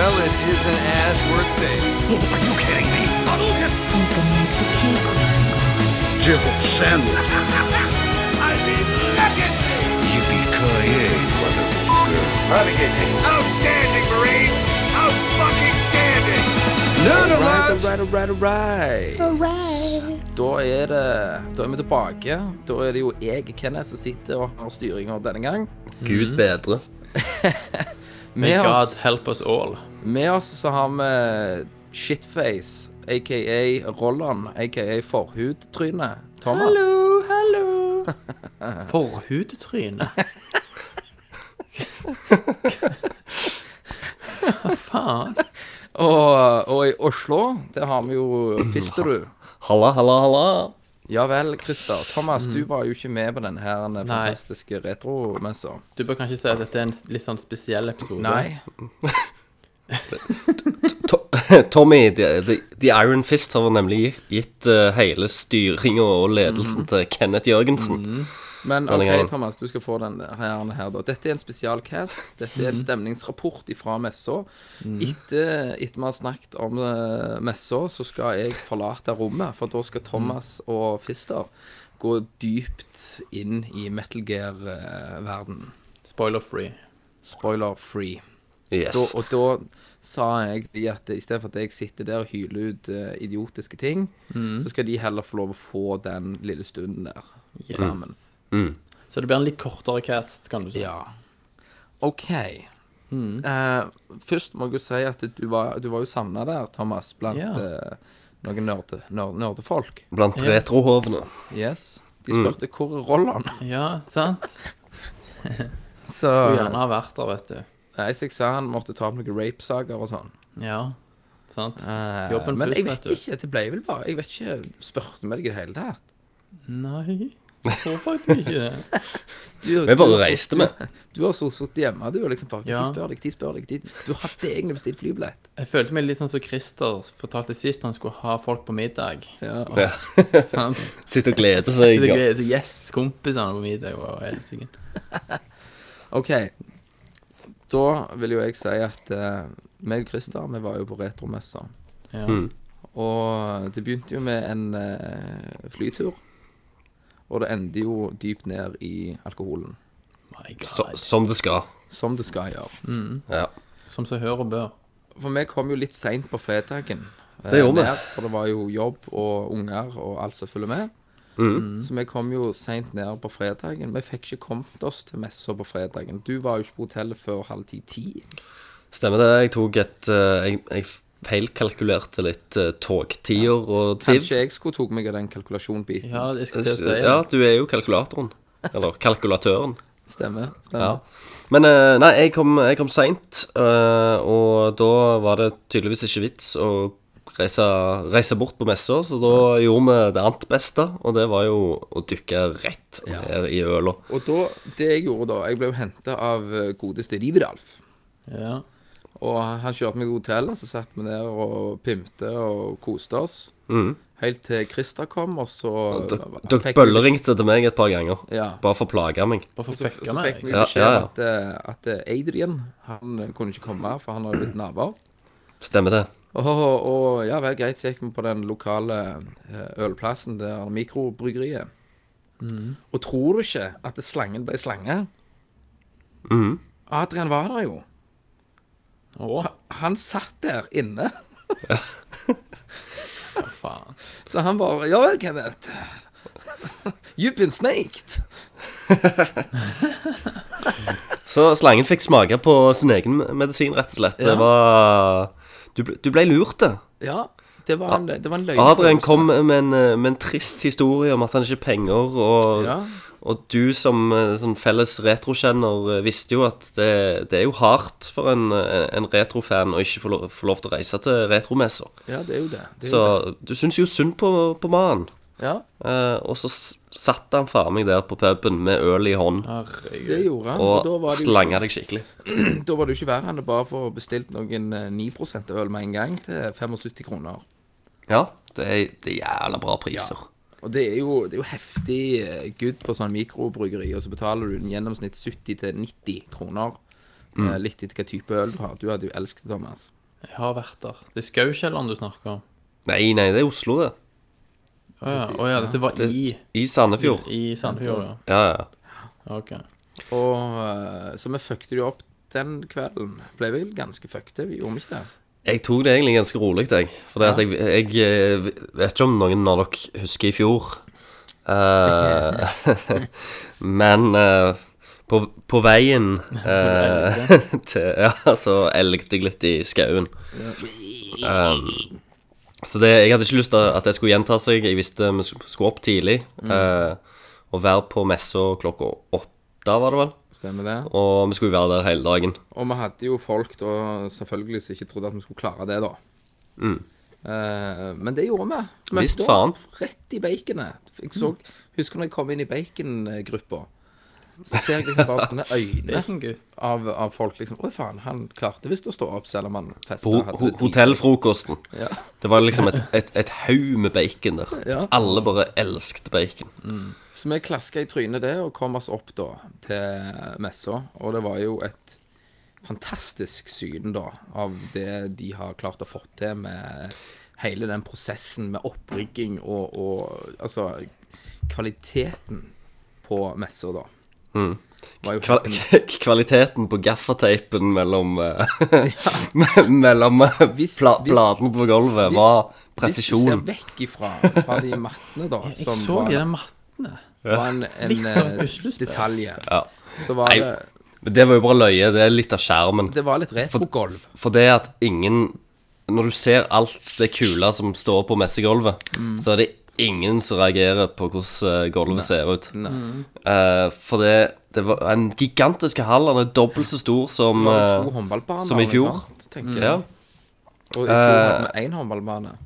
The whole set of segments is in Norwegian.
Well, it isn't as worth saving. Are you kidding me? Hadouken! Who's gonna make the cake run? Jibble sandwich. I mean, legacy! Yippee-ki-yay, motherfucker. Navigating. Outstanding, Marine! Out-fucking-standing! Alright, alright, alright, alright. Da er det Da er vi tilbake. Da er det jo jeg, Kenneth, som sitter og har styringa denne gang. Gud bedre. May God help us all. Med oss så har vi Shitface, aka Rolland, aka Forhudtryne. Thomas. Hallo, hallo. Forhudtryne. Hva faen? Og, og i Oslo, der har vi jo Fisterud. Halla, halla, halla. Ja vel, Christer. Thomas, du var jo ikke med på denne her fantastiske retromessa. Du bør kanskje si at dette er en litt sånn spesiell episode. Nei. To Tommy, the, the, the Iron Fist har nemlig gitt uh, hele styringa og ledelsen til Kenneth Jørgensen. Men OK, gangen. Thomas, du skal få den her, her da. Dette er en spesialcast. Dette er en stemningsrapport fra messa. Etter, at vi har snakket om uh, messa, så skal jeg forlate rommet. For da skal Thomas og Fister gå dypt inn i Metal Gear-verden. Spoiler free. Spoiler free. Yes. Da, og da sa jeg de at i stedet for at jeg sitter der og hyler ut eh, idiotiske ting, så skal de heller få lov å få den lille stunden der sammen. Så det blir en litt kortere cast, kan du si. Ja. OK. Eh, først må jeg jo si at du var, du var jo savna der, Thomas, blant Ja. eh, noen nerde, nerd, nerdefolk. Blant retrohovene. Yes. De spurte hvor er rollene Ja, sant? Så Skulle gjerne ha vært der, vet du. Så sa han måtte ta opp noen rape-saker og sånn. Ja, sant? Eh, Jobben men jeg vet ikke. Det ble vel bare Jeg vet ikke. Spurte vi deg i det hele tatt? Nei, jeg tror faktisk ikke det. Du, Vi bare reiste vi. med. Du har så sittet hjemme, du, og liksom bare Ja. De spør deg, de spør deg. De, du hadde egentlig bestilt flybillett. Jeg følte meg litt sånn som Christer fortalte sist han skulle ha folk på middag. Ja. Ja. Sitte og glede seg. Sitte og glede seg, yes, kompisene på middag og. OK. Da vil jo jeg si at uh, meg og Christer, vi var jo på retromessa. Ja. Og det begynte jo med en eh, flytur. Og det endte jo dypt ned i alkoholen. My God. Så, som det skal. Som det skal gjøre. Ja. Som seg hør og bør. For vi kom jo litt seint på fredagen. eh, Det gjorde vi. For det var jo jobb og unger og alt som følger med. Mm. Så vi kom jo seint ned på fredagen. Vi fikk ikke kommet oss til messa på fredagen. Du var jo ikke på hotellet før halv ti-ti. Stemmer det. Jeg tok et eh, Jeg, jeg feilkalkulerte litt uh, togtider og div. Kanskje jeg skulle tatt meg av den kalkulasjonbiten. Ja, jeg skulle til å si Ja, du er jo kalkulatoren. Eller kalkulatøren. Stemmer. Ja. stemmer. Men eh, nei, jeg kom, jeg kom seint, eh, og da var det tydeligvis ikke vits å reise, reise bort på messa, så da gjorde vi det annet beste, og det var jo å dykke rett Her i øla. Og da, det jeg gjorde da Jeg ble jo henta av eh, godeste Livedalf. Ja. Og han kjørte meg til hotellet, så satt vi der og pimte og koste oss. Helt til Christer kom, og så Dere bølleringte til meg et par ganger, Ja. bare for å plage meg. Bare for å Så, meg. så fikk vi beskjed ja, ja. at, eh, at Adrian Han kunne ikke komme, for han hadde blitt naboer. Stemmer det? Og, og, ja vel, greit, så gikk vi på den lokale eh, ølplassen, der mikrobryggeriet. Og tror du ikke at slangen ble slange? Adrian var der jo. Oh. Han satt der inne. hva faen. Så han bare Ja vel, Kenneth. You've been snaked. Så slangen fikk smake på sin egen medisin, rett og slett. Det var Du, ble- du ble lurt, det. Ja, det var en, det var en løgn. Adrian kom med en, eh, med en trist historie om at han ikke har penger, og, Ja. og du som eh, sånn felles retrokjenner eh, visste jo at det, det er jo hardt for en, en retrofan å ikke få lov, få lov til å reise til retromesser. Ja, det er jo det. det, er Så jo du syns jo synd på, på mannen. Ja, Eh, og så s- satt han faen meg der på puben med øl i hånd det gjorde han. Og, da, var det jo slanga deg skikkelig. da var det jo ikke verre enn å bare få bestilt noen eh, 9 øl med en gang til 75 kroner. Ja, det er, det er jævla bra priser. Og det er jo, det er jo heftig eh, good på sånn mikrobryggeri, og så betaler du den gjennomsnitt 70-90 kroner Eh, Litt etter hva type øl du har. Du hadde jo elsket det, Thomas. Jeg har vært der. Det er Skaukjelleren du snakker om. Nei, nei, det er Oslo, det. Å ja, ja, dette var i, I Sandefjord. i Sandefjord, ja. Ja, ja. Ok. Og eh, Så vi fucket det jo opp den kvelden. Ble vel ganske fucked, vi gjorde vi ikke det? Jeg tok det egentlig ganske rolig, jeg. For det at jeg, jeg eh, vet ikke om noen av dere husker i fjor. Eh, men eh, på, på veien eh, til Ja, så elgte jeg litt i skauen. Um, så det, jeg hadde ikke lyst til at det skulle gjenta seg. Jeg visste vi skulle opp tidlig. eh, og være på messa klokka åtte, var det vel. Stemmer det? Og vi skulle være der hele dagen. Og vi hadde jo folk da selvfølgelig som ikke trodde at vi skulle klare det, da. Eh, men det gjorde vi. Vi Visst faen. Rett i baconet. Jeg så, husker når jeg kom inn i bacongruppa, så ser jeg liksom bare sånne øyne av, av folk liksom Å, faen, han klarte visst å stå opp selv om han festa. På ho ho hotellfrokosten. Ja. Det var liksom et, et, et haug med bacon der. Ja. Alle bare elsket bacon. Så vi klaska i trynet det og kom oss opp da til messa. Og det var jo et fantastisk syn da av det de har klart å få til med hele den prosessen med opprigging og, og altså kvaliteten på messa da. Jo Kval kvaliteten på gaffateipen mellom eh, Mellom eh, Hvis- pla hvis- på gulvet var presisjon. Hvis du ser vekk ifra fra de mattene da, Jeg som så var, de der mattene. var en, en et eh, detalj, Ja. så var Nei. det det var jo bare løye. Det er litt av skjermen. Det var litt retrogolv. For det at ingen Når du ser alt det kule som står på messegulvet, Mm. så er det ingen som reagerer på hvordan eh, gulvet ser ut. Eh, for det, det var en gigantisk hall. Den er dobbelt så stor som Det var eh, to håndballbaner. som i fjor. Liksom, tenker jeg. Ja. Og i fjor Eh, hadde vi én håndballbane.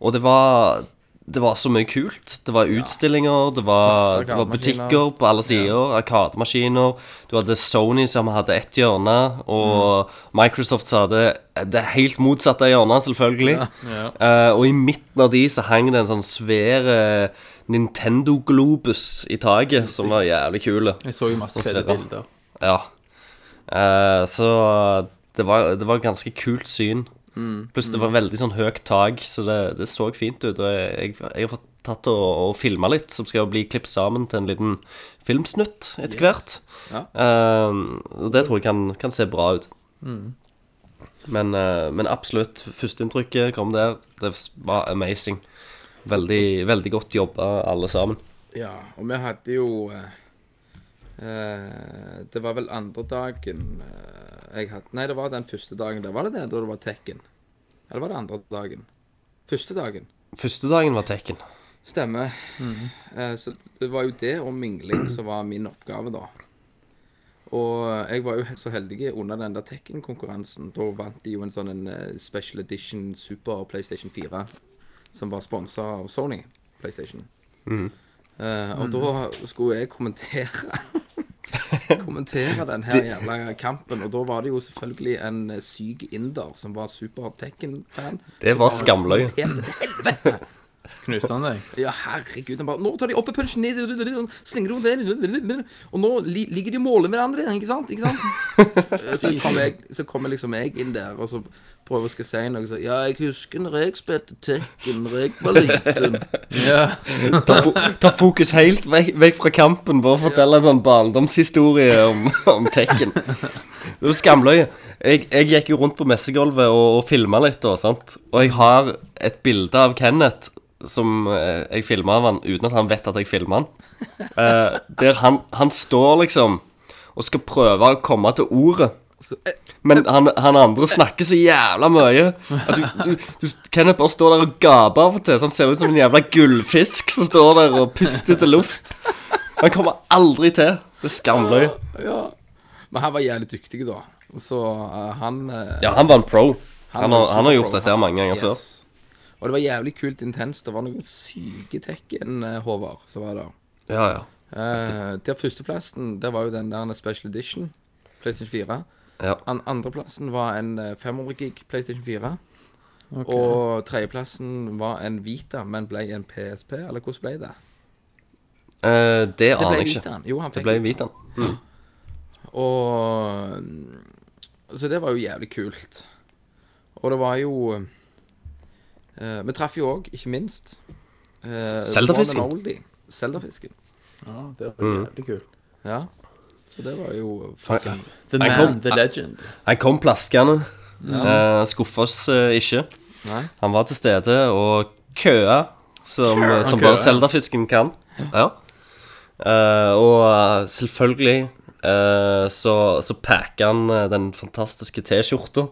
Og det var Det var så mye kult. Det var utstillinger, det var, det var butikker på alle sider. Arkademaskiner. Du hadde Sony som hadde ett hjørne, og Microsoft som hadde det helt motsatte hjørnet, selvfølgelig. Ja. Eh, og i midten av de så hang det en sånn svær eh, Nintendo-globus i taket, som var jævlig kule. Jeg så jo masse fete bilder. Ja. Uh, så det var, det var ganske kult syn. Pluss det var veldig sånn høyt tak, så det, det så fint ut. Og jeg, jeg har fått tatt og, og filma litt, som skal bli klippet sammen til en liten filmsnutt etter hvert. Ja. Eh, og det tror jeg kan, kan se bra ut. Men, uh, men absolutt, førsteinntrykket kom der. Det var amazing. Veldig, veldig godt jobba, alle sammen. Ja, og vi hadde jo eh, Det var vel andre dagen eh, jeg hadde Nei, det var den første dagen. Da var det det, da det var Tekken? Eller var det andre dagen? Første dagen. Første dagen var Tekken. Stemmer. Eh, så det var jo det og mingling som var min oppgave, da. Og jeg var jo så heldig under den der Tekken-konkurransen. Da vant de jo en sånn en eh, Special Edition Super PlayStation 4, som var sponsa av Sony PlayStation. Eh, og da skulle jeg kommentere Kommentere den her jævla kampen. Og da var det jo selvfølgelig en eh, syk inder som var super Tekken-fan. Det var. Helvete. Knuste han deg? Ja, herregud. Han bare Nå tar de opp punchen ned, slenger rundt der Og nå li ligger de og måler hverandre, ikke sant? Ikke sant? Eh, så kommer jeg, så kommer liksom jeg inn der, og så prøver jeg å si noe sånn Ja, jeg husker når jeg spilte Tekken når jeg var liten. Ja. Ta, fo ta fokus helt vekk, vekk fra kampen. Bare fortell en sånn barndomshistorie om, om Tekken. Det var skamløye. Jeg, jeg gikk jo rundt på messegulvet og, og filma litt, og, sant? og jeg har et bilde av Kenneth som eh, jeg filma av han uten at han vet at jeg filma han. Eh, der han, han står liksom og skal prøve å komme til ordet. Eh, Men han, han andre snakker så jævla mye at du, du, du Kenneth bare står der og gaper av og til. Så han ser ut som en jævla gullfisk som står der og puster til luft. Han kommer aldri til. Det er skamløye. ja. Men han var jævlig dyktig, da. Så uh, han uh, Ja, han var en pro. Han han, har, han har gjort dette her mange ganger før. Og det var jævlig kult intenst. Det var noen syke Tekken, eh, Håvard, som var der. Ja, ja. Eh, der førsteplassen, der var jo den der Special Edition, PlayStation 4. ja. An andreplassen var en eh, 500 gig PlayStation 4. Og tredjeplassen var en Vita, men ble en PSP, eller hvordan ble det? Eh, det Det aner jeg ikke. Vitaen. Jo, han Det fikk ble Vitaen. Og mm, Så det var jo jævlig kult. Og det var jo eh, Vi traff jo òg, ikke minst uh, Zeldafisken. Zeldafisken. Ja, det var jævlig kult. Ja. Så det var jo fucking The man, kom- the legend. Han kom plaskende. Ja. Skuffa oss uh, ikke. Nei. Han var til stede og køa, som, som Han bare køa. Zeldafisken kan. Ja. Uh, og eh, selvfølgelig eh, så, så packer han eh, den fantastiske T-skjorta,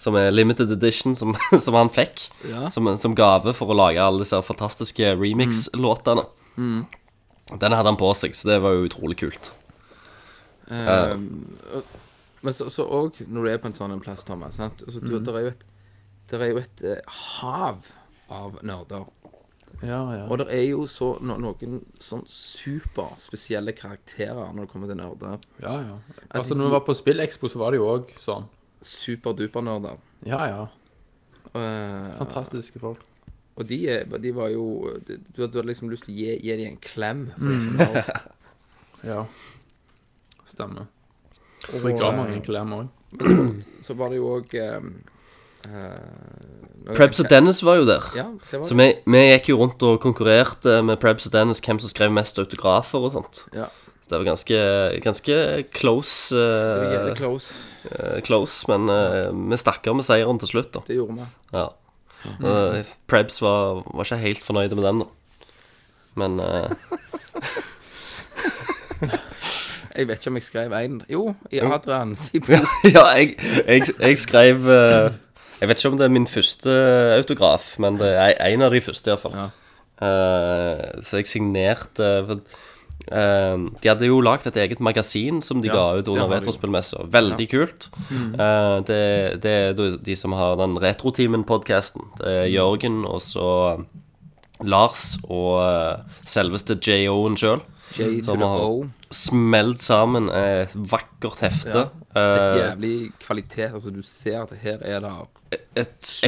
som er limited edition, som, som han fikk Ja. som, som gave for å lage alle disse fantastiske remix-låtene. Den hadde han på seg, så det var jo utrolig kult. Ehm, uh, Men så òg når du er på en sånn en plass, Thomas sant? Altså, du, Der er jo et, der er jo et eh, hav av nerder. Ja, ja. Og det er jo så no, noen sånn superspesielle karakterer når det kommer til nerder. ja, ja. Altså, når vi var på Spillekspo, så var det jo òg sånn. Superduper-nerder. Ja, ja. Uh, Fantastiske folk. og de, de var jo Du, du hadde liksom lyst til å gi, gi dem en klem. Nerd. Ja. Stemmer. Og vi ga mange en klem òg. så var det jo òg Prebz og Dennis var jo der. Ja, var Så vi, vi gikk jo rundt og konkurrerte med Prebz og Dennis hvem som skrev mest autografer og sånt. Ja, det var ganske, ganske close, det var eh, jævlig close. eh, close men eh, vi stakk av med seieren til slutt, da. Det gjorde vi. Ja. Uh, Prebz var, var ikke helt fornøyd med den, da. Men eh, Jeg vet ikke om jeg skrev en Jo, i Adrian sin bok. Ja, jeg, jeg, jeg skrev uh, Jeg vet ikke om det er min første autograf, men det er en av de første, iallfall. Ja. Uh, så jeg signerte for, eh, De hadde jo lagd et eget magasin som de Ja, ga ut under. Retrospillmessa. Veldig kult. Eh, det, det er de som har den Retroteamen-podkasten. Det er Jørgen og så Lars og uh, selveste J.O.-en sjøl. J Som har smelt sammen et vakkert hefte. Ja. Et Eh, jævlig kvalitet. Altså, du ser at her er det et, et,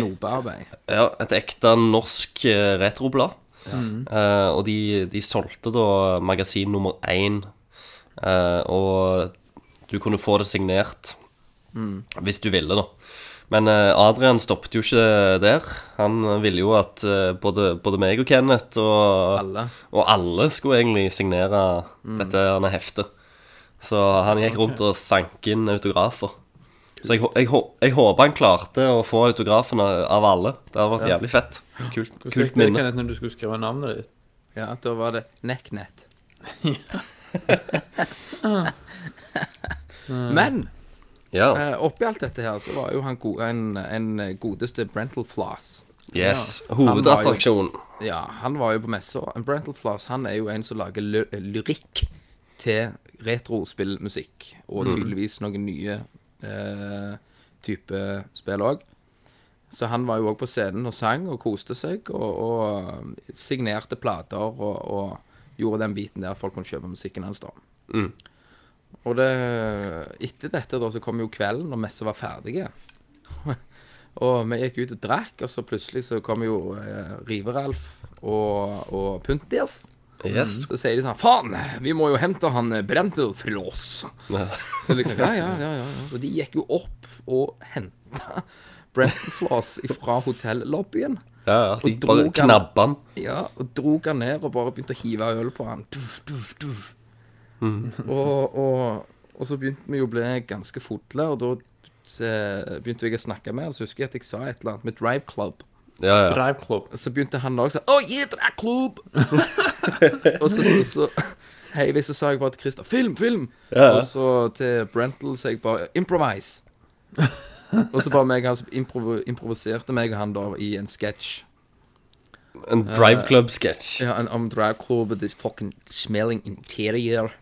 ja, et ekte norsk eh, retroblad. Eh, og de, de solgte da magasin nummer én. uh, og du kunne få det signert hvis du ville, da. Men eh, Adrian stoppet jo ikke der. Han ville jo at både, både meg og Kenneth og Alle. og alle skulle egentlig signere dette denne heftet. Så han gikk rundt og sank inn autografer. Så jeg, jeg, jeg håper han klarte å få autografene av alle. Det hadde vært jævlig fett. Kult, Kult kult minne. Kenneth, når du skulle skrive navnet ditt. Ja, da var det necknet. Men Ja. eh, oppi alt dette her, så var jo han go en, en godeste Brental Floss. Yes. Hovedattraksjonen. Ja, han var jo på messa. En Brental Floss han er jo en som lager ly lyrikk til retrospillmusikk. Og tydeligvis noen nye eh, type spill òg. Så han var jo òg på scenen og sang og koste seg, og, og signerte plater og, og gjorde den biten der folk kunne kjøpe musikken hans, da. Og det, etter dette da, så kom jo kvelden, når messa var ferdige. og vi gikk ut og drakk, og så plutselig så kom jo eh, Rive-Ralf og, og Puntis. Yes. Så sier de sånn Faen, vi må jo hente han Brentelflås. Så liksom, ja, ja, ja, ja. Så de gikk jo opp og henta Brentelfloss fra hotellobbyen. Ja, ja. De bare knabba han. Ja, og drog han ned og bare begynte å hive øl på han. Duf, duf, duf. Mm. Og, og, og så begynte vi jo å bli ganske fulle, og da eh, begynte jeg å snakke med han. Så husker jeg at jeg sa et eller annet med Drive Club. Ja, ja. Drive Club. Så begynte han da sånn Å, gi Drive Club! og så, så, så Hei, så sa jeg bare til Christer Film, film! Ja. Og så til Brental sa jeg bare Improvise! og så bare meg han som improv improviserte meg og han da i en sketsj. En Drive Club-sketsj. Ja, en, om Drive Club with this fucking smelling interior.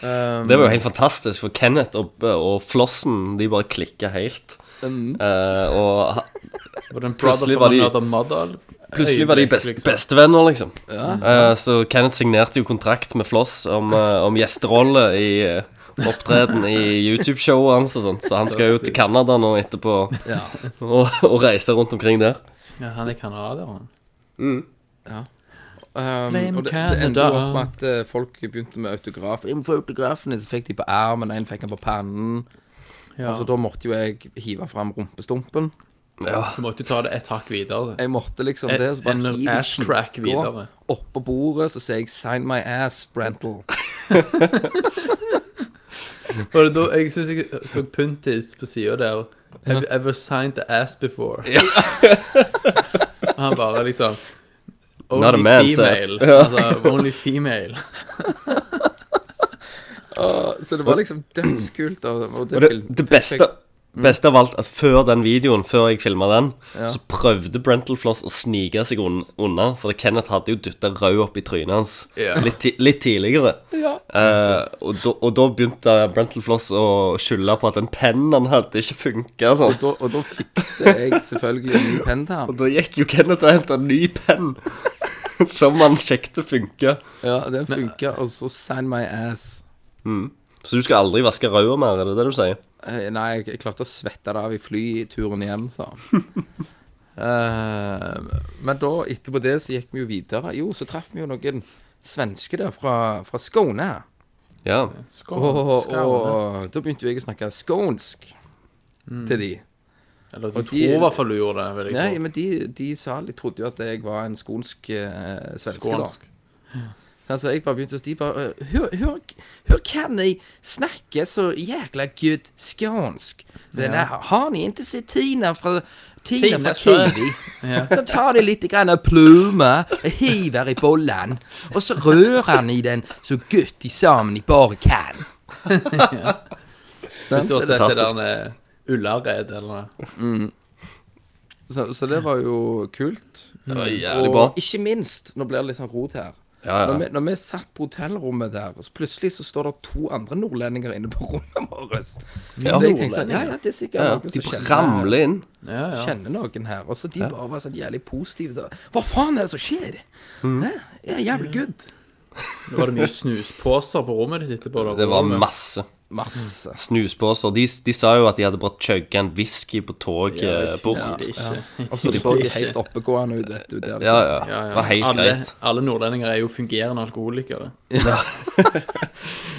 Det var jo helt fantastisk, for Kenneth og, og Flossen de bare klikka helt. Mm. og Og Plutselig var de- plutselig var de best, liksom. bestevenner, liksom. Uh, så Kenneth signerte jo kontrakt med Floss om, uh, om gjesterolle i uh, opptreden i YouTube-showet hans og sånt. Så han skal jo til Canada nå etterpå Ja. og, og reise rundt omkring der. Ja, han er canadier, han. Um, Blame og det, det endte jo opp med at folk begynte med autograf. Innenfor autografene så fikk de på armen, en fikk han på pannen. Ja. så da måtte jo jeg hive fram rumpestumpen. Du måtte jo ta det et hakk videre. Jeg måtte liksom det, så bare hiv skinka videre. Oppå bordet, så sier jeg 'sign my ass, Brentle'. Var det da, jeg syns jeg så Puntis på sida der. Have you ever signed the ass before? Han bare liksom Not a Only man's female. ass. Altså, only female. Så det var liksom dødskult. Og, og det, Og det, det beste, beste av alt, at før den videoen, før jeg filma den, så prøvde Brental Floss å snike seg un unna. For Kenneth hadde jo dytta rød opp i trynet hans Ja. litt, ti litt tidligere. Eh, og, og da begynte Brental Floss å skylde på at den pennen han hadde, ikke funka. og, da, og da fikste jeg selvfølgelig en ny penn til ham. Og da gikk jo Kenneth og henta en ny penn. Som han sjekket funka. Ja, den funka, og så 'sign my ass'. Så du skal aldri vaske røda mer, er det det du sier? Eh, Nei, jeg, klarte å svette det av i flyturen hjem, så. uh, men da, etterpå det, så gikk vi jo videre. Jo, så traff vi jo noen svenske der fra, fra Skåne. Ja. Skåne. Og, og, og, da begynte jo jeg å snakke skånsk til de. Eller du tror i hvert fall du gjorde det. Nei, men de, de sa De trodde jo at jeg var en skånsk eh, svenske, da. Altså, jeg bare begynte å De bare eh, Hør, hør, hør kan de snakke så jækla good skånsk? Så, nei, Har ni ikke sett Tina fra Tina fra Kiwi. ja. Så tar de litt grann plume, hiver i bollen, og så rører han i den så godt de sammen de bare kan. Hvis du har sett det der med Ullared eller noe. Så, så det var jo kult. Det var jævlig Og ikke minst, nå blir det litt sånn rot her Ja, Når, vi, når vi satt på hotellrommet der, og så plutselig så står det to andre nordlendinger inne på rommet vårt. Så jeg tenkte sånn, ja, ja, det er sikkert ja. noen som kjenner, ramler inn. Ja, ja. kjenner noen her. Og så de bare var sånn jævlig positive. Så, Hva faen er det som skjer? Mm. Ja, jævlig good. Var det mye snuspåser på rommet ditt etterpå? Det var Rommet. masse Masse. snusbåser. De, de sa jo at de hadde bare chugga en whisky på toget Ja, bort. Ja, ja. Og så så de helt oppegående ut, vet du. Der, altså. ja. Ja. Det var helt alle, greit. alle nordlendinger er jo fungerende alkoholikere.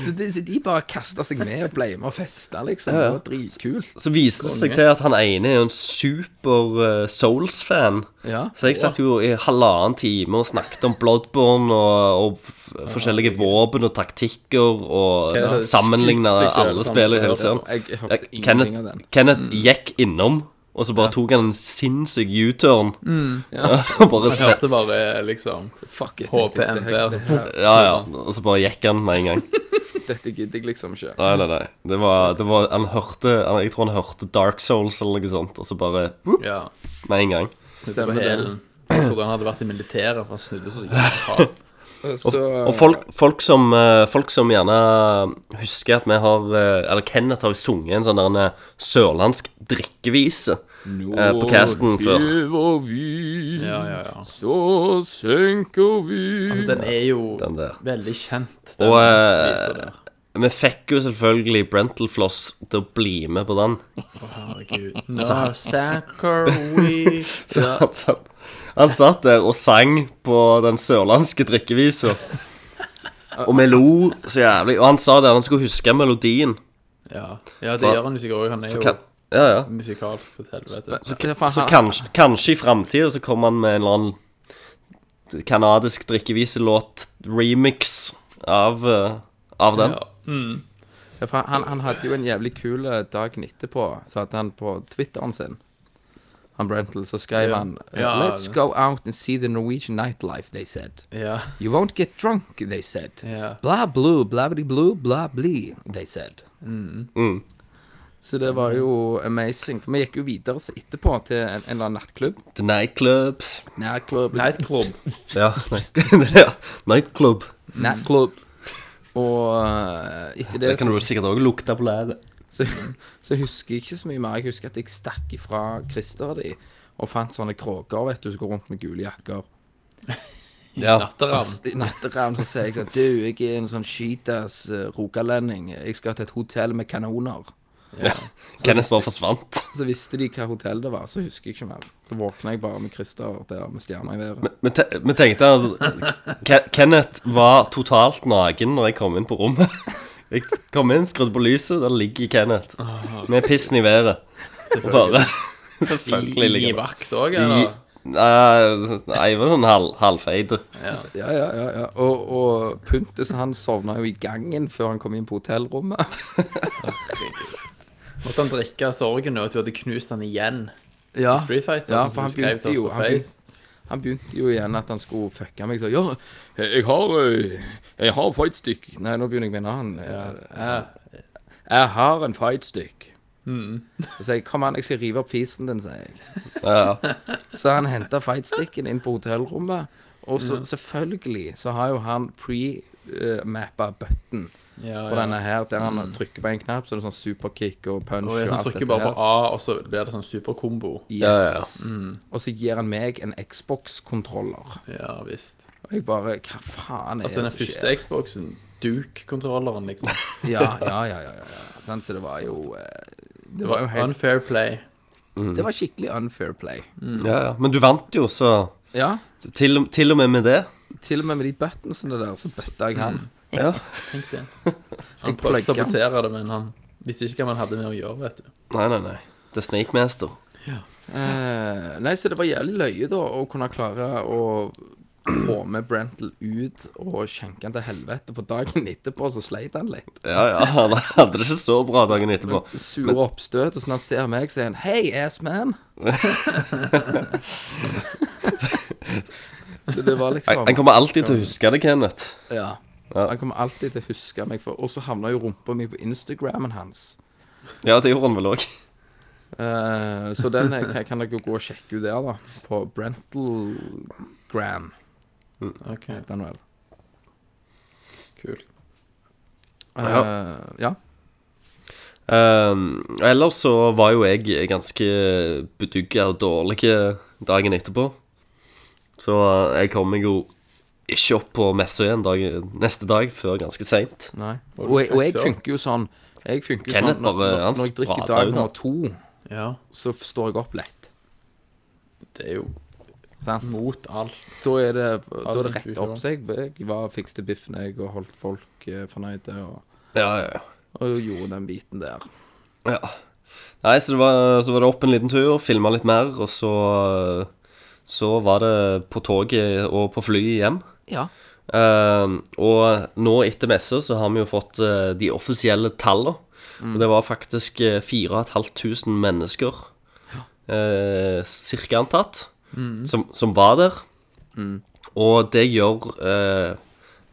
Så, de, så de bare kasta seg med og ble med og festa, liksom. Det var dritkult. Så viste det seg til at han ene er jo en super uh, Souls-fan. Ja. Så jeg satt jo i halvannen time og snakket om Bloodborne og, og forskjellige våpen og taktikker og er sammenligna alle spill i det hele Ja, hørte ingenting Kenneth, mm. gikk innom, og så bare tok han en sinnssyk U-turn. Ja. og bare sett hørte bare liksom Fuck it. HPMP, altså. Ja, ja. Og så bare gikk han med en gang. dette gidder jeg liksom ikke. Nei, nei, nei. Det var, det var Han hørte han, Jeg tror han hørte Dark Souls eller noe sånt, og så bare Ja. med en gang. Stemmer det. Jeg trodde han hadde vært i militæret, for han snudde så jævlig hardt. Så, Og folk, folk, som, eh, folk som gjerne husker at vi har eh, Eller Kenneth har sunget en sånn der en, eh, sørlandsk drikkevise eh, på casten før. Lever vi, Ja, ja, ja. så senker vi Altså, den er jo Den der. veldig kjent. Den Og eh, viser der. vi fikk jo selvfølgelig Brental Floss til å bli med på den. Herregud. No, Zachary. Så han, satt, han satt der og sang på den sørlandske drikkevisa. Og vi lo så jævlig. Og han sa det, han skulle huske melodien. Ja, ja det gjør han jo sikkert òg. Han er jo Kan, ja, ja. musikalsk så til helvete. Så, så, så, Så kanskje, kanskje i framtida så kommer han med en eller annen kanadisk drikkeviselåt-remix av, eh, av den. Ja. Ja, for han, han hadde jo en jævlig kul dag dagen etterpå, så hadde han på Twitteren sin Han Brentel, så skrev Ja. han eh, Let's go out and see the Norwegian nightlife, they said. Ja. You won't get drunk, they said. Ja. Blah blue, blabbity blue, blah bli, they said. Mm. Så det var jo amazing. For vi gikk jo videre så etterpå til en, en eller annen nattklubb. The nightclubs. Nightclub. Nightclub. Ja, ja. Nightclub. Nightclub. Og eh, etter det, Det kan du sikkert òg lukte på læret. Så, så husker jeg ikke så mye mer. Jeg husker at jeg stakk ifra Christer og de og fant sånne kråker vet du, som går rundt med gule jakker. Ja. Natteravn. I natteravn så sier jeg sånn Du, jeg er en sånn skitas uh, rogalending. Jeg skal til et hotell med kanoner. Kenneth bare forsvant. Så visste de hva hotell det var, så husker jeg ikke mer. Så våkna jeg bare med Christer der med stjerna i været. Vi te- tenkte at Kenneth var totalt naken når jeg kom inn på rommet. Jeg kom inn, skrudde på lyset, der ligger Kenneth. Med pissen i været. Og bare Selvfølgelig I, i ligger han vakt òg, eller? Nei, nei, jeg var sånn halv, halvfeit. Ja, ja, ja. ja. Og, og Puntis han sovna jo i gangen før han kom inn på hotellrommet. Måtte han drikke sorgen nå at du hadde knust han igjen Ja, i Street Fighter? ja for han begynte jo han begynte, han begynte jo igjen at han skulle fucke meg. Så ja, jeg har eh, Jeg har fightstick. Nei, nå begynner jeg med en annen. Jeg, jeg har en fightstick. Så sier jeg kom an, jeg skal rive opp fisen din, sier jeg. Ja, Så han henta fightsticken inn på hotellrommet. Og så selvfølgelig så har jo han pre-mappa button Ja, på denne her, der han trykker på en knapp, så er det sånn superkick og punch Og og, alt trykker dette bare her. på A, og så blir det sånn superkombo. Yes. Ja, ja, Og så gir han meg en Xbox-kontroller. Ja visst. Og jeg bare Hva faen er Altså den det som første skjer? Xboxen, Duke-kontrolleren, liksom. Ja, ja, ja. ja, ja. Sånn, så det var jo eh, Det var jo helt Unfair play. Det var skikkelig unfair play. ja, ja. Men du vant jo, så Ja. til, til og med med det. Til og med med de buttonsene der, så bøtta jeg han. Ja. Tenk det. Jeg Han prøvde å sabotere det, men han visste ikke hva man hadde med å gjøre, vet du. Nei, nei, nei. Det er Snake Master. Eh, nei, så det var jævlig løye, da, å kunne klare å få med Brentel ut og skjenke han til helvete. For dagen etterpå så sleit han litt. Ja, ja. Han hadde det ikke så bra dagen etterpå. Sure oppstøt. Og så når han ser meg, sier han 'Hei, ass man'. så det var liksom Han kommer alltid til å huske det, Kenneth. Ja. Ja. Han kommer alltid til å huske meg for Og så havna jo rumpa mi på Instagrammen hans. Ja, det gjorde han vel òg. Eh, så den eh, kan- dere gå og sjekke ut der, da. På Brentalgram, Ok, den vel. kult. Eh, ja. Um, ellers så var jo jeg ganske bedugga og dårlig dagen etterpå. Så jeg kom meg jo ikke opp på messa igjen dag, neste dag før ganske seint. Og, jeg- og jeg funker jo sånn Jeg funker Kenneth sånn når, når, når jeg drikker dag nummer to, Ja, så står jeg opp lett. det er jo Sant? mot alt. Da er det, da er det rett opp seg. Jeg var fikste biffen, jeg, og holdt folk eh, fornøyde. Og, Ja, ja, ja. og gjorde den biten der. ja. Nei, så det var, så var det opp en liten tur, filma litt mer, og så Så var det på toget og på flyet hjem. Ja. Uh, og nå etter messa så har vi jo fått uh, de offisielle tallene. Og det var faktisk uh, 4500 mennesker, uh, cirka antatt, som, som var der. Og det gjør uh,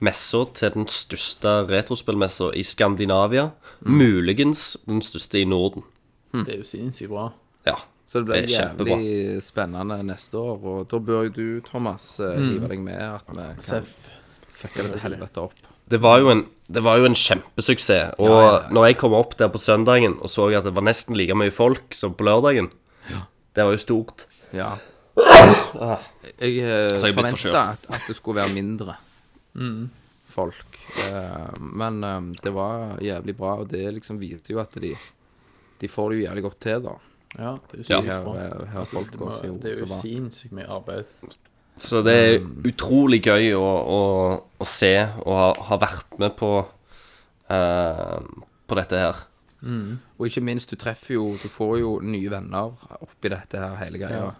messa til den største retrospillmessa i Skandinavia. Muligens den største i Norden. Det er jo sinnssykt bra. Ja. Så det blir Det kjempebra. jævlig spennende neste år. Og da bør jo du, Thomas, eh, hive deg med at vi kan Seff. fucke det til helvete opp. Det var jo en, det var jo en kjempesuksess. Og når jeg kom opp der på søndagen og så at det var nesten like mye folk som på lørdagen, det var jo stort. Ja. Jeg eh, Så jeg er blitt forventa at, at det skulle være mindre folk. Eh, men eh, det var jævlig bra, og det liksom viser jo at de De får det jo jævlig godt til, da. Ja, det er jo sykt bra. eh, her folk Det, må, også det er jo sinnssykt mye arbeid. Så det er utrolig gøy å, å, å se og ha, ha vært med på uh, På dette her. Og ikke minst, du treffer jo Du får jo nye venner oppi dette her hele greia. Ja.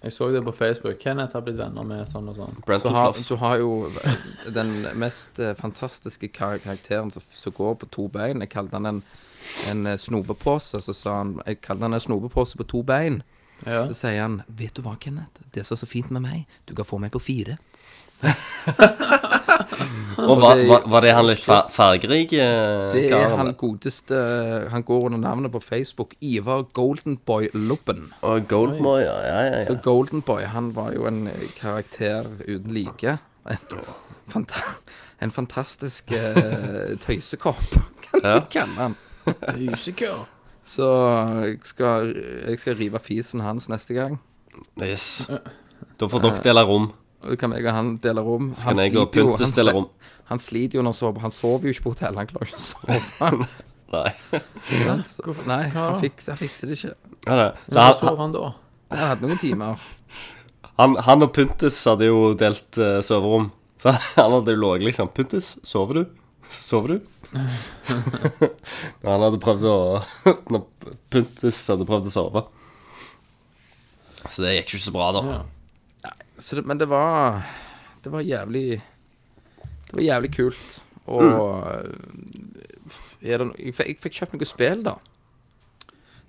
Jeg så det på Facebook. Kenneth har blitt venner med sånn og sånn. Så har, så har jo den mest eh, fantastiske karakteren som, som går på to bein Jeg kalte han en, en eh, snopepose. Så sa han Jeg kalte han en snopepose på to bein. Ja. Så sier han Vet du hva, Kenneth? Det som er så fint med meg, du kan få meg på fire. Og var, var, var det han litt fargerik? eh, Det er han godeste Han går under navnet på Facebook Ivar Goldenboy Lubben. Og Goldmoy, ja, ja, ja, Så. Goldenboy, han var jo en eh, karakter uten like. En, en fantastisk eh, tøysekopp, kan Ja. du kalle han. Musiker. Så jeg skal, jeg skal rive fisen hans neste gang. Yes. Da får dere dele rom. Og kan jeg og han dele rom. Skal jeg og sliter jo- Puntus dele rom? Han sliter jo når han sover. Han sover jo ikke på hotell. Han klarer ikke å sove. Nei. Så, nei, han, fikser, han fikser det ikke. Ja, nei. Så han, sover han da? Han hadde noen timer. han, han og Puntus hadde jo delt eh, soverom. Så han hadde jo ligget liksom Puntus, sover du? Sover du? Når han hadde prøvd å Når Puntis hadde prøvd å sove. Så det gikk jo ikke så bra, da. Ja. Så det, men det var Det var jævlig Det var jævlig kult. Og er det, no- jeg, fikk- jeg fikk kjøpt noe spill, da.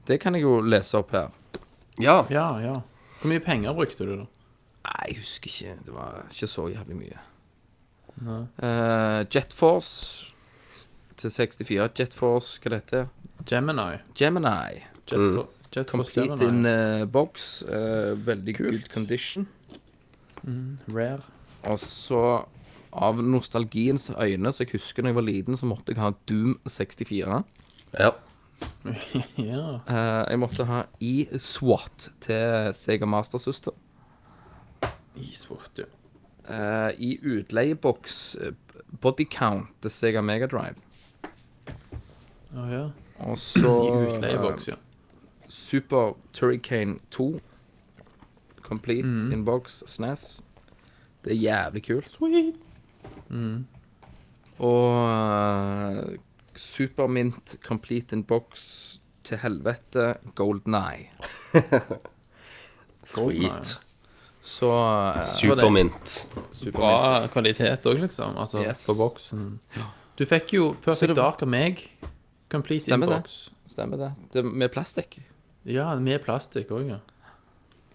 Det kan jeg jo lese opp her. Ja. ja, ja. Hvor mye penger brukte du, da? Nei, jeg husker ikke. Det var ikke så jævlig mye. Uh, Jet Force til 64. Jet Force, hva det heter Gemini. Gemini. Jet for, Jet for Complete in Gemini. eh, box. Uh, veldig Kult. good condition. Rare. Og så, av nostalgiens øyne, så jeg husker da jeg var liten, så måtte jeg ha Doom 64. ja. Ja. Uh, jeg måtte ha E-SWAT til Sega Master System. Isfort, ja. Eh, I utleieboks Bodycount Body Count til Sega Megadrive. Å ja. Og så I utleieboks, ja. eh, Super Turricane 2. Complete mm. in box SNES. Det er jævlig kult. Og uh, Supermint Complete in box til helvete Golden Eye. Sweet. Så uh, Supermint. Super Bra kvalitet òg, liksom. Altså, Yes. på boksen. Du fikk jo Perfect Dark av meg. Complete Stemmer det. Stemmer det. det med plastikk. Ja, med plastikk òg, ja.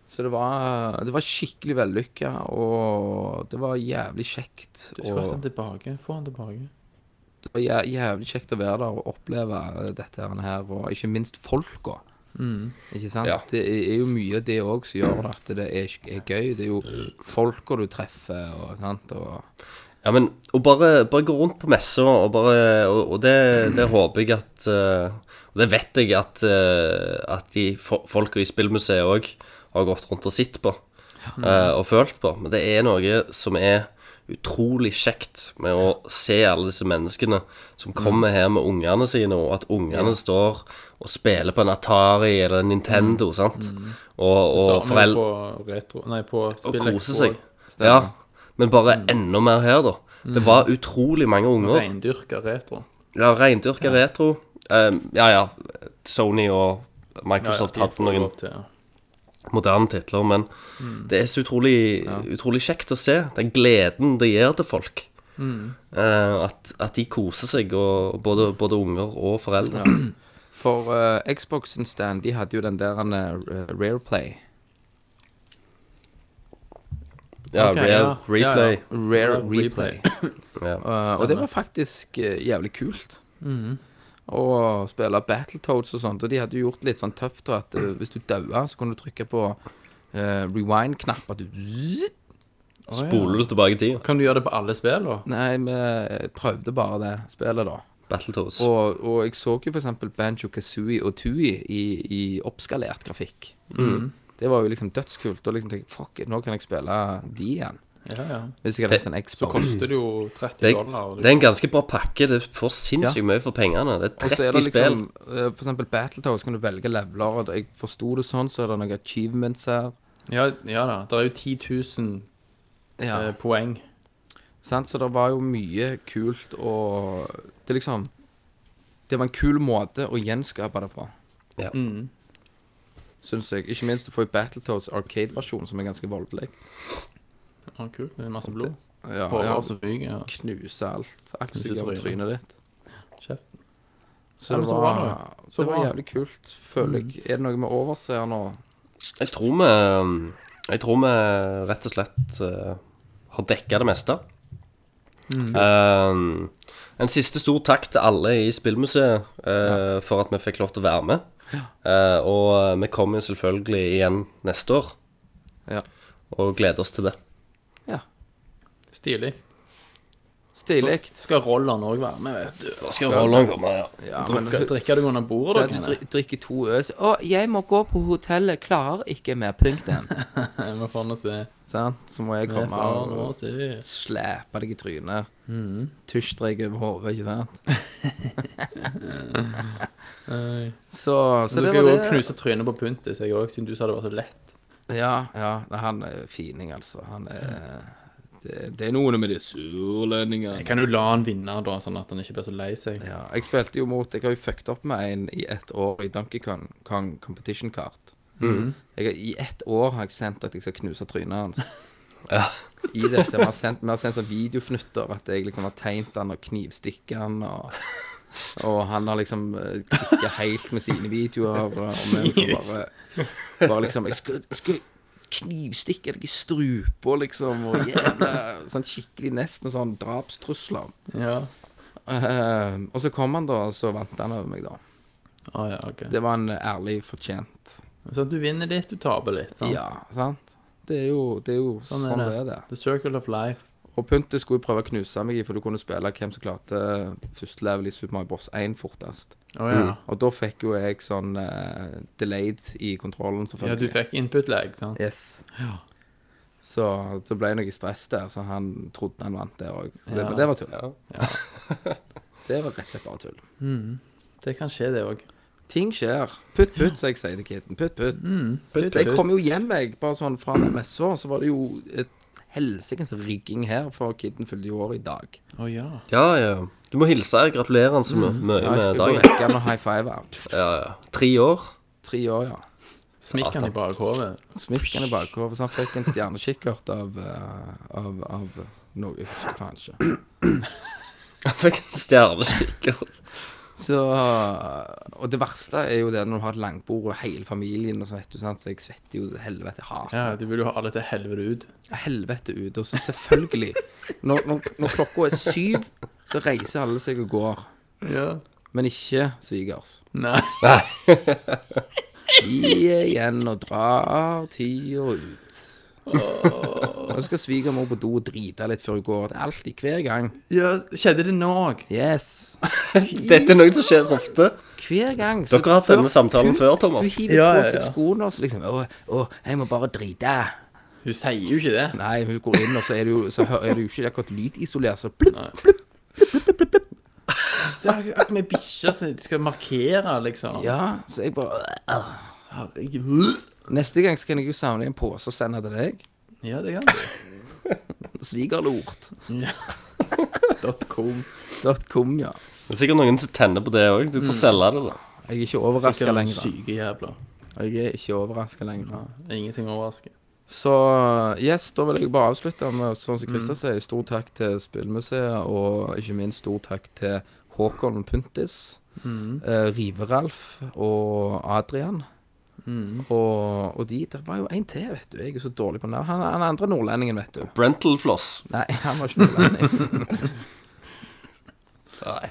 Så det var, det var skikkelig vellykka, og det var jævlig kjekt. Du skulle hatt den tilbake. Få den tilbake. det var jæ- jævlig kjekt å være der og oppleve dette her, og ikke minst folka. Ikke sant? Ja. Det er jo mye av det òg som gjør at det er, er gøy. Det er jo folka du treffer, og sant, og Ja, men å bare, bare gå rundt på messa, og bare Og, og det, det håper jeg at eh, Og det vet jeg at, eh, at de folka i spillmuseet òg har gått rundt og sett på. eh, og følt på. Men det er noe som er utrolig kjekt med å se alle disse menneskene som kommer her med ungene sine, og at ungene står og spiller på en Atari eller en Nintendo, sant? Og, og foreldre på retro Nei, på og koser seg. Ja, men bare enda mer her, da. Det var utrolig mange unger. Reindyrka retro. Ja, reindyrka retro. Um, ja, ja. Sony og Microsoft ja, ja, hadde noen til, ja. moderne titler, men det er så utrolig, utrolig kjekt å se. Den gleden det gir til folk. Eh, at, at de koser seg, og både, både unger og foreldre. For uh, Xboxen stand, de hadde jo den der uh, Rareplay. Ja, okay, Rare ja. Replay. Ja, Rare Replay. Ja. Uh, og det var faktisk uh, jævlig kult. Å spille Battletoads og sånt. Og de hadde jo gjort litt sånn tøft at uh, hvis du daua, så kunne du trykke på uh, rewind-knapp. At du oh, Spoler du tilbake i tida? Kan du gjøre det på alle spill, da? Nei, vi prøvde bare det spillet, da. Battletoads. Og, og jeg så jo eksempel Banjo Kazooie og Tui i, i oppskalert grafikk. Det var jo liksom dødskult. Og liksom tenkte fuck it, nå kan jeg spille de igjen. Ja, ja. Hvis jeg hadde hatt en Så koster det jo 30 det, dollar. du- det er en ganske bra pakke. Det får sinnssykt mye for pengene. Det Og så er er det 30 spill. liksom eh, For eksempel Battletoads kan du velge leveler. Og jeg forsto det sånn, så er det noen achievements her. Ja, ja da. Det er jo 10 000 Ja, eh, poeng. sant? Så det var jo mye kult, og det liksom Det var en kul måte å gjenskape det på. Ja. Mm. Syns jeg. Ikke minst du får jo Battletoads Arcade-versjon, som er ganske voldelig. Ja, kult. Det er masse blod. Ja, Hårer ja, som fyker. Ja. knuse alt. Akkurat som trynet. ditt. Kjeften. Så Ja, det så var, det. Så det var jævlig kult, føler jeg. Er det noe vi overser nå? Jeg tror vi Jeg tror vi rett og slett uh, har dekka det meste. Eh, en siste stor takk til alle i Spillmuseet eh, for at vi fikk lov til å være med. Eh, og vi kommer jo selvfølgelig igjen neste år Ja. og gleder oss til det. ja. Stilig. Stilig. Skal Rolland òg være med, vet du. Da skal Roland komme, ja. Ja, men Drikke, du under bordet, da. du drikker to øl Å, jeg må gå på hotellet, klarer ikke mer, punktum. Vi får nå se. Sant? Så må jeg komme og slepe deg i trynet. Tusjstrek over hodet, ikke sant? så, Så, det var det skal jo knuse trynet på Puntis, jeg òg, siden du sa det var så lett. Ja, ja. Han er fining, altså. Han er Det, det er noe med de surlendingene. Jeg kan jo la han vinne, da, sånn at han ikke blir så lei seg. Ja, jeg spilte jo mot Jeg har jo fucket opp med en i ett år i Donkey Kong, Kong Competition Kart. Jeg, I ett år har jeg sendt at jeg skal knuse trynet hans. Ja. I dette, Vi har sendt, vi har sendt sånn videofnutter at jeg liksom har tegnet han og knivstikket han. Og, og han har liksom uh, klikka helt med sine videoer. Og vi liksom bare, bare liksom Jeg skal, jeg skal knivstikke deg i strupa, liksom. Og jævla Sånn skikkelig nesten sånn drapstrusler. Ja. Uh, og så kom han, da, og så vant han over meg, da. Å ja, ok. Det var en ærlig fortjent. Så du vinner litt, du taper litt. sant? Ja, sant? Det er jo, det er jo sånn, Sånn er det det. er, det. The circle of life. Og pyntet skulle prøve å knuse meg i, for du kunne spille hvem som klarte første level i Super Mario Bros. 1 fortest. Å ja. Og da fikk jo jeg sånn uh, delayed i kontrollen, Ja, du fikk input-lag, sant? Yes. Så da ble det noe stress der, så han trodde han vant der òg. Det, Ja. Men det var tull. Ja. Det var rett og slett bare tull. Det kan skje, det òg. Ting skjer. Putt, putt, som jeg sier til kiden. Putt, putt. Putt, Jeg kom jo hjem, jeg, bare sånn fra MSO messa, så var det jo et helsikens rigging her, for kiden fylte jo år i dag. Å ja. ja, ja. Du må hilse. Gratulerer han så mye mye Ja, jeg med bare dagen. rekke noen high five. Ja, ja. Tre år. Tre år, ja. Smikk han i bakhodet. Smikk han i bakhodet, så han fikk en stjernekikkert av, eh, av, av noe Jeg husker faen ikke. Han fikk en stjernekikkert. Så Og det verste er jo det når du har et langbord og hele familien, og så vet du, sant, så jeg svetter jo helvete hardt. Ja, du vil jo ha alle til helvete ut. Helvete ut. Og så selvfølgelig, når, når, når klokka er syv, så reiser alle seg og går. Ja. Men ikke svigers. Nei. De er igjen og drar tida ut. Og så skal svigermor på do og drite litt før hun går. Det er alltid, hver gang. Ja, skjedde det nå òg? Yes. Dette er noe som skjer ofte. Hver gang. Så Dere har hatt før- denne samtalen før, Hun Thomas. hiver Ja, på ja, seg ja. skoene og så liksom Å, å, jeg må bare drite. Hun sier jo ikke det. Nei, hun går inn, og så er det jo, så hø- er det jo ikke akkurat lydisolert. Så plupp. Det er akkurat med bikkjer som de skal markere, liksom. Ja, så jeg bare. Herregud. Neste gang så kan jeg jo samle i en pose og sende til deg. Ja, det kan du. Svigerlort. Dot com. Dot com, ja. Det er sikkert noen som tenner på det òg. Du får selge det, da. Jeg er ikke overraska Sikkert lenger. syke jævler. Jeg er ikke overraska lenger. Ingenting overrasker. Så yes, da vil jeg bare avslutte med sånn som Christer sier. Stor takk til Spillmuseet, og ikke minst stor takk til Håkon Puntis, eh, Rive-Ralf og Adrian. Og, og de Det var jo en til, vet du. Jeg er så dårlig på navn. Han, han andre nordlendingen, vet du. Brental floss. Nei, han var ikke nordlending. Nei.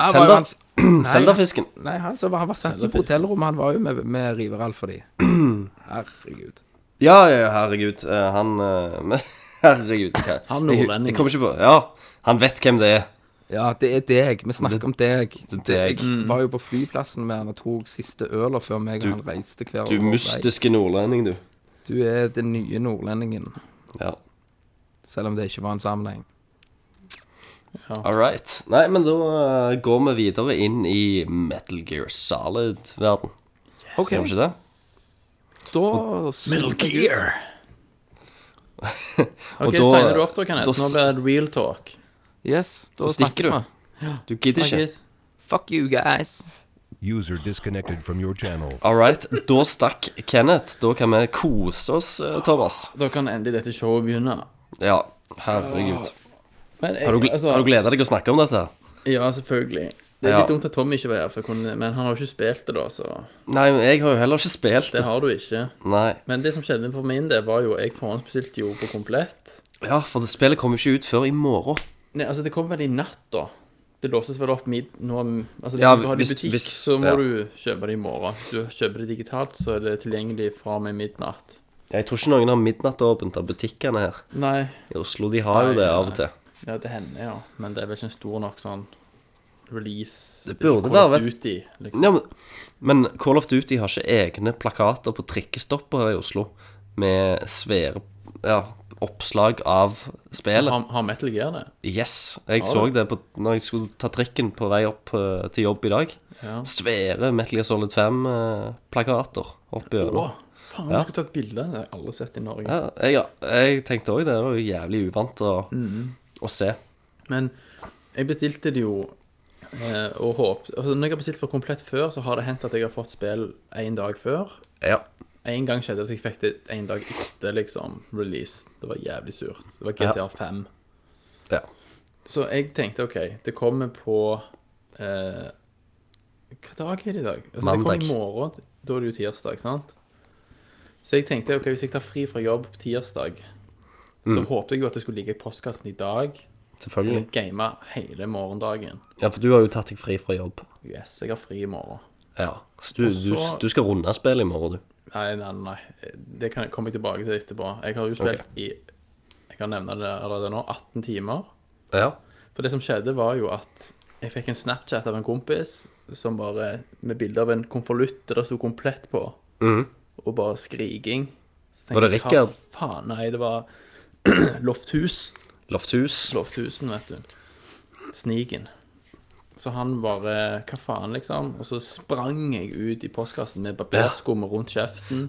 Han jo Zelda- hans- Nei, Seldafisken. Nei, han, så var, han var satt på hotellrommet. Han var jo med, med Riveralf for de. Herregud. Ja, ja, herregud. Eh, Han eh, Herregud. hva- Han Jeg, jeg kommer ikke på Ja, han vet hvem det er. Ja, det er deg. Vi snakker om deg. Jeg var jo på flyplassen med han og tok siste øla før meg og han reiste hver Du mystiske nordlending, du. Du er den nye nordlendingen, Ja. selv om det ikke var en sammenheng. All right. Nei, men da uh, går vi videre inn i Metal Gear Solid-verden. Ok, Gjør vi ikke det? da Metal Gear. OK, da- signer du off da, Kenneth? Nå blir det real talk. Yes, da, Da stikker du. Du gidder ikke. Fuck you guys. User disconnected from your channel. All right. Da stakk Kenneth. Da kan vi kose oss, eh, Thomas. Da kan endelig dette showet begynne. Ja, herregud. Men jeg, Har du, altså, har du gleda deg å snakke om dette? Ja, selvfølgelig. Det er Ja. litt dumt at Tommy ikke var her, for kunne, men han har jo ikke spilt det, da, så Nei, men jeg har jo heller ikke spilt det det. har du ikke. Nei. Men det som skjedde for min del, var jo Jeg forhåndsbestilte jo på komplett. Ja, for det spillet kommer ikke ut før i morgen. Nei, altså, det kom vel i natt, da. Det låses vel opp mid nå Altså, hvis Ja, du skal ha det i butikk, hvis- så må ja. du kjøpe det i morgen. Hvis du kjøper det digitalt, så er det tilgjengelig fra og med midnatt. Jeg tror ikke noen har midnattåpent av butikkene her Nei, i Oslo. De har jo det av og til. ja, det hender, ja. Men det er vel ikke en stor nok sånn release Det burde det være, vet- du. liksom. Ja, men, men Call of Duty har ikke egne plakater på trikkestopper i Oslo med svære ja, oppslag av spillet. Har, har Metal Gear det? Yes. Jeg Har så det? det på, når jeg skulle ta trikken på vei opp uh, til jobb i dag. Ja. Svære Metal Gear Solid 5-plakater oppi Å, gjennom. Faen, du skulle tatt bilde. Det har jeg aldri sett i Norge. Ja, jeg, jeg tenkte òg det. Det var jo jævlig uvant å, å se. Men jeg bestilte det jo eh, og håpet altså, Når jeg har bestilt for komplett før, så har det hendt at jeg har fått spill en dag før. Ja. En gang skjedde det at jeg fikk det en dag etter liksom release. Det var jævlig surt. Det var GTA Ja. 5. ja. Så jeg tenkte OK, det kommer på eh, Hva dag er det i dag? Altså, det kommer i morgen. Da er det jo tirsdag, sant? Så jeg tenkte OK, hvis jeg tar fri fra jobb på tirsdag, Mm. så håpte jeg jo at det skulle ligge i postkassen i dag. Selvfølgelig. Og game hele morgendagen. Ja, for du har jo tatt deg fri fra jobb. Yes, jeg har fri i morgen. Ja. Så du, så- du, du skal runde spillet i morgen, du. Nei, nei, nei. Det kan jeg komme tilbake til etterpå. Jeg har jo spilt i Jeg kan nevne det allerede nå 18 timer. Ja. For det som skjedde, var jo at jeg fikk en Snapchat av en kompis som bare Med bilde av en konvolutt der det sto 'komplett' på, og bare skriking. Så. Var det jeg, Rikard? Faen? Nei, det var Lofthus. Lofthus. Lofthusen, vet du. Sniken. Så han bare Hva faen, liksom? Og så sprang jeg ut i postkassen med barberskum rundt kjeften.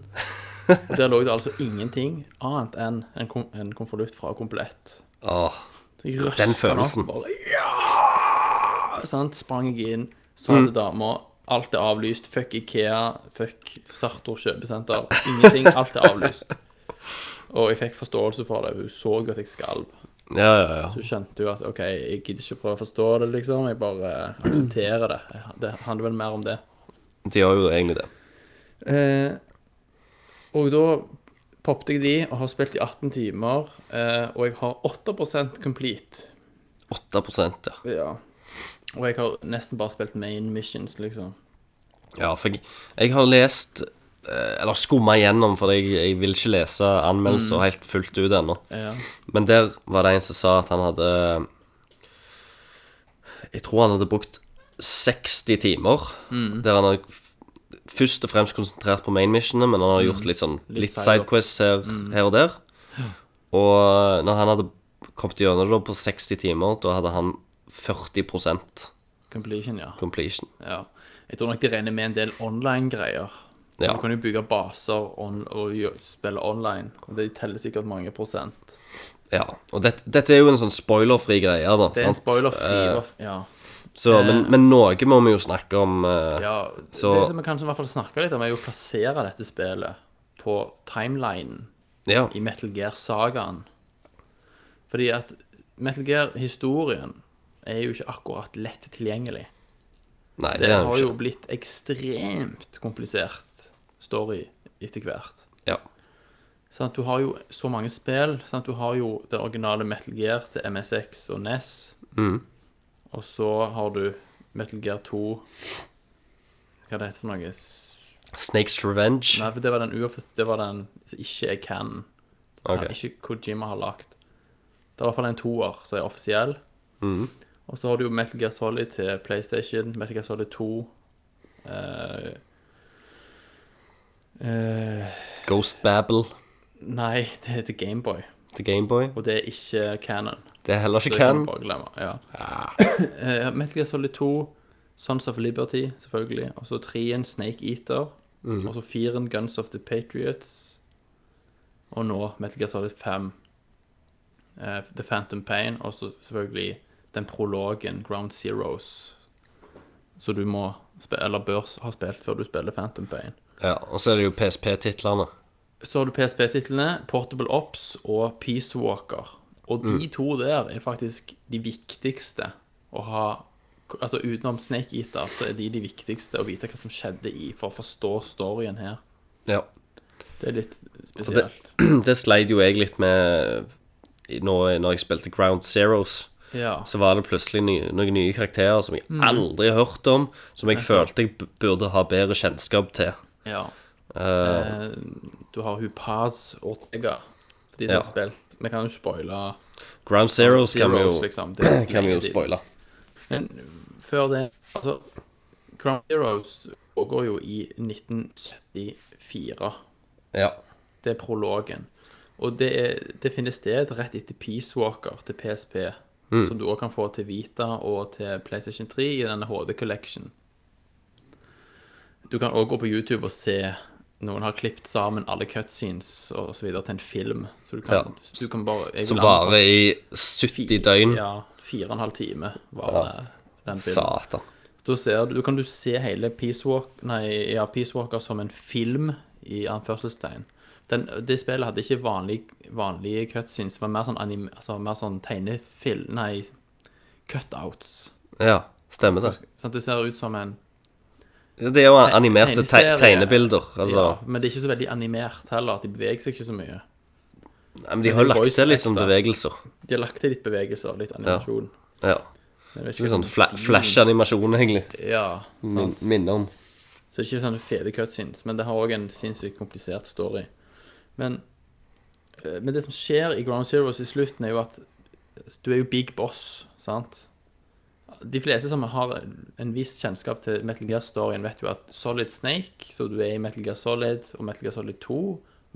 Og der lå det altså ingenting annet enn en, kom en konvolutt fra Komplett. Åh. Så Den følelsen. Bare, ja! Sant? Sprang jeg inn, sa til dama alt er avlyst. Fuck Ikea, fuck Sartor kjøpesenter. Ingenting. Alt er avlyst. Og jeg fikk forståelse for det. Hun så at jeg skalv. Ja, ja, ja. Så skjønte du at OK, jeg gidder ikke prøve å forstå det, liksom. Jeg bare aksepterer det. Det handler vel mer om det. De gjør jo egentlig det. Eh, og da poppet jeg de og har spilt i 18 timer. Eh, og jeg har 8% complete. 8 ja. Ja. Og jeg har nesten bare spilt main missions, liksom. Ja, for jeg, jeg har lest eh, Eller skumma igjennom, for jeg, jeg vil ikke lese anmeldelser helt fullt ut ennå. Ja. Men der var det en som sa at han hadde Jeg tror han hadde brukt 60 timer. Der han har først og fremst konsentrert på main missionene, men han har gjort litt sånn Litt litt sidequests her, her og der. Og når han hadde kommet gjennom det på 60 timer, da hadde han 40% Completion, ja. completion. ja. Jeg tror nok de regner med en del online-greier. Ja. Du kan jo bygge baser on og spille online, og det teller sikkert mange prosent. Ja, og det, dette er jo en sånn spoilerfri greie, da. Det er sant? en spoilerfri, Eh, Ja. så, men, men noe må vi jo snakke om. eh, ja. Så- Det som vi kanskje i hvert fall snakker litt om, er jo å plassere dette spillet på timelinen ja. i Metal Gear-sagaen. Fordi at Metal Gear-historien er jo ikke akkurat lett tilgjengelig. Nei, det Det har jo blitt ekstremt komplisert story etter hvert. Ja. Sånn du har jo så mange spill. Sånn du har jo det originale Metal Gear til MSX og NES. Mm. Og så har du Metal Gear 2 Hva det heter for noe? Snakes Revenge. Nei, for det var den. Det var den som ikke er canon. Okay. Ja, ikke Kojima har lagt. Det er i hvert fall en toer som er offisiell. Mm. Og så har du jo Metal Gear Solid til PlayStation, Metal Gear Solid 2 eh, eh, Ghost Babble Nei, det heter Gameboy, til Gameboy. og det er ikke canon. Det er heller ikke canon. Ja. Ja. Eh, Metal Gear Solid 2, Sons of Liberty, selvfølgelig. Og så treen Snake Eater. Og så firen Guns of the Patriots. Og nå Metal Gear Solid 5, Uh, The Phantom Pain. Og så selvfølgelig den prologen, Ground Zeroes. Så du må spille, eller bør ha spilt før du spiller Phantom Pain. Ja, og så er det jo PSP-titlene. Så har du PSP-titlene, Portable Ops og Peace Walker. Og de to der er faktisk de viktigste å ha Altså utenom Snake Eater, så er de de viktigste å vite hva som skjedde i, for å forstå storyen her. Ja. Det er litt spesielt. Det sleit jo jeg litt med i- nå når jeg spilte Ground Zeroes. Ja. Så var det plutselig ny, noen nye karakterer som jeg Mm. aldri har hørt om, som jeg følte jeg burde ha bedre kjennskap til. Ja. Uh, du har hun Paz Ortega, for de som Ja. har spilt. Vi kan jo spoile Ground Zeroes kan vi jo, liksom. Kan vi jo spoile. Men før det Altså, Ground Zeroes pågår jo i 1974. Ja. Det er prologen. Og det, er, det finner sted rett etter Peace Walker til PSP. Som du òg kan få til Vita og til PlayStation 3 i denne HD Collection. Du kan òg gå på YouTube og se noen har klippet sammen alle cutscenes og så videre til en film. Så du kan, Ja. du kan bare Som varer i 70 døgn. Ja, fire og en halv time var den filmen. Satan. Da ser du, da kan du se hele Peace, Walk, nei, ja, Peace Walker som en film i anførselstegn. Den, det spillet hadde ikke vanlig, vanlige cutscenes, det var mer sånn, anim, altså, mer sånn tegnefilm Nei, cutouts. Ja, stemmer det. Sånn, Det ser ut som en Det er jo animerte te tegnebilder. Altså. ja, Men det er ikke så veldig animert heller. De beveger seg ikke så mye. Nei, Men de har jo lagt til litt sånn bevegelser. De har lagt til litt bevegelser, litt animasjon. Ja. ja. ikke sånn fla flash-animasjon, egentlig. Ja, Min, sant. minner om. Så det er ikke sånne fede cutscenes, men det har òg en sinnssykt komplisert story. Men, eh, men det som skjer i Ground Zeroes i slutten, er jo at du er jo big boss, sant? De fleste som har en viss kjennskap til Metal Gear-storyen, vet jo at Solid Snake, så du er i Metal Gear Solid og Metal Gear Solid 2,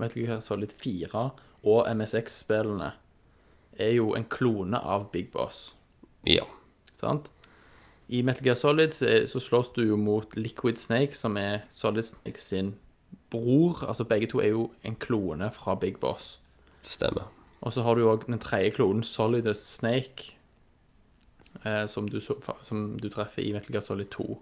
Metal Gear Solid 4 og MSX-spillene, er jo en klone av Big Boss. Ja. Sant? I Metal Gear Solid så, slåss du jo mot Liquid Snake, som er Solid Snake sin bror. Altså begge to er jo en klone fra Big Boss. Stemmer. Og så har du òg den tredje klonen, Solidus Snake, eh, som, du, som du treffer i Metal Gear Solid 2.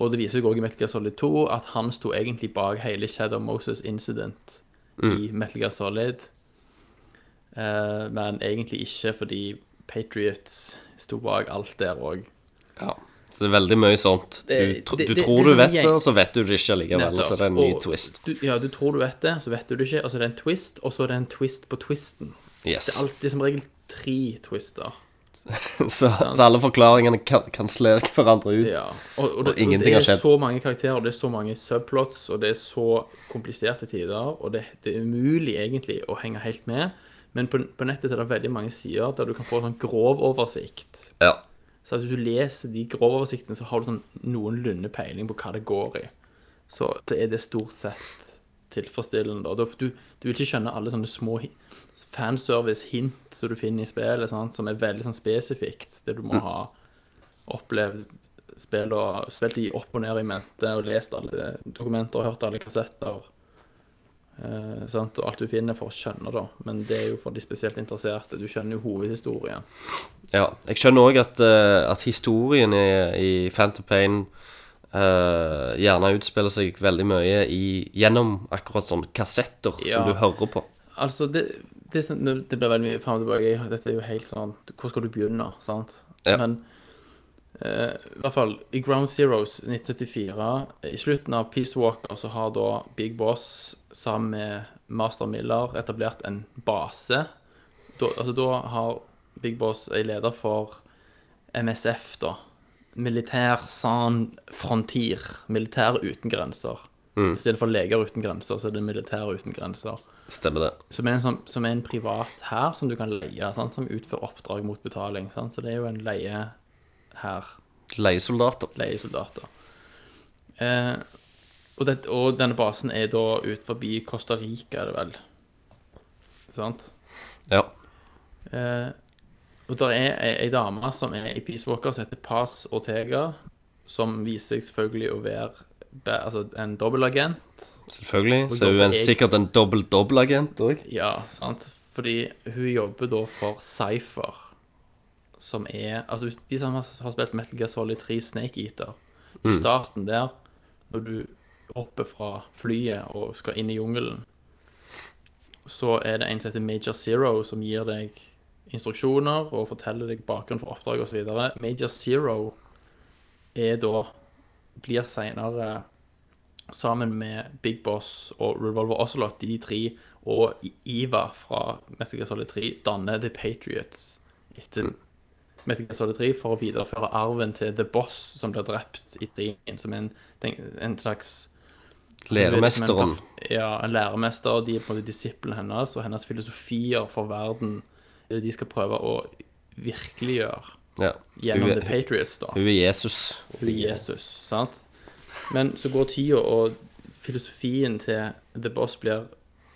Og det viser seg òg i Metal Gear Solid 2 at han sto egentlig bak hele Shadow Moses Incident i Metal Gear Solid. Eh, men egentlig ikke, fordi Patriots sto bak alt der òg. Ja. Så det er veldig mye sånt. Du, Det- det- du det- tror det du vet det, og så vet du det ikke likevel. Så det er en ny Og twist. Du, ja, du tror du vet det, så vet du det ikke, og så er det en twist, og så er det en twist på twisten. Det er alltid som regel tre twister. Så, så alle forklaringene kan, kanslerer hverandre ut. Ja, og, og, det, Og ingenting og det er så mange karakterer, det er så mange subplots, og det er så kompliserte tider, og det, det er umulig egentlig å henge helt med. Men på, på nettet er det veldig mange sider der du kan få en sånn grov oversikt. Ja. Så hvis du leser de grove oversiktene, så har du sånn noenlunde peiling på hva det går i. Så det er det stort sett tilfredsstillende. Du, du vil ikke skjønne alle sånne små fanservice-hint som du finner i spillet, sant? som er veldig sånn spesifikt. Det du må ha opplevd spill og spilt i opp og ned i mente og lest alle dokumenter og hørt alle kassetter. Eh, sant? Og alt du finner for å skjønne, da. Men det er jo for de spesielt interesserte. Du skjønner jo hovedhistorien. Ja, jeg skjønner òg at, eh, at historien i, i Phantom Pain eh, gjerne utspiller seg veldig mye i, gjennom akkurat sånn kassetter Ja. som du hører på. Altså, det, det, som- det blir veldig mye fram og tilbake. Dette er jo helt sånn Hvor skal du begynne? sant? Ja. Men eh, i hvert fall i Ground Zeroes 1974, i slutten av Peace Walker, så har da Big Boss sammen med Master Miller etablert en base. Da, altså, da har Big Boss er leder for MSF, da. Militær sans frontier. Militær uten grenser. I stedet for leger uten grenser, så er det Militære uten grenser. Stemmer det. Som er en, som, som er en privat hær som du kan leie, sant? som utfører oppdrag mot betaling. Sant? Så det er jo en leie her, Leiesoldater. leiesoldater. Eh, og, det, og denne basen er da ut forbi Costa Rica, er det vel. Sant? Ja. Eh, og der er ei, ei dame som er i Peace Walker, som heter Paz Ortega, som viser seg selvfølgelig å være altså, en dobbeltagent. Selvfølgelig. Så hun er sikkert en dobbel-dobbel-agent òg. Ja, sant. Fordi hun jobber da for Cypher, som er Altså, de som har, har spilt Metal Gear Solid 3 Snake Eater, i starten der, når du hopper fra flyet og skal inn i jungelen, så er det en som heter Major Zero, som gir deg instruksjoner og forteller deg bakgrunn for oppdraget osv. Major Zero er da Blir seinere sammen med Big Boss og Revolver Ocelot, de tre, og Iva fra Metal Gear Solid 3 danner The Patriots etter Metal Gear Solid 3 for å videreføre arven til The Boss, som blir drept i 3, som en, en slags Læremesteren. Ja, en læremester. De er på en måte disiplene hennes, og hennes filosofier for verden er de skal prøve å virkeliggjøre Ja. gjennom er, The Patriots, da. hun er Jesus. Hun er Jesus, sant? Men så går tida, og filosofien til The Boss blir,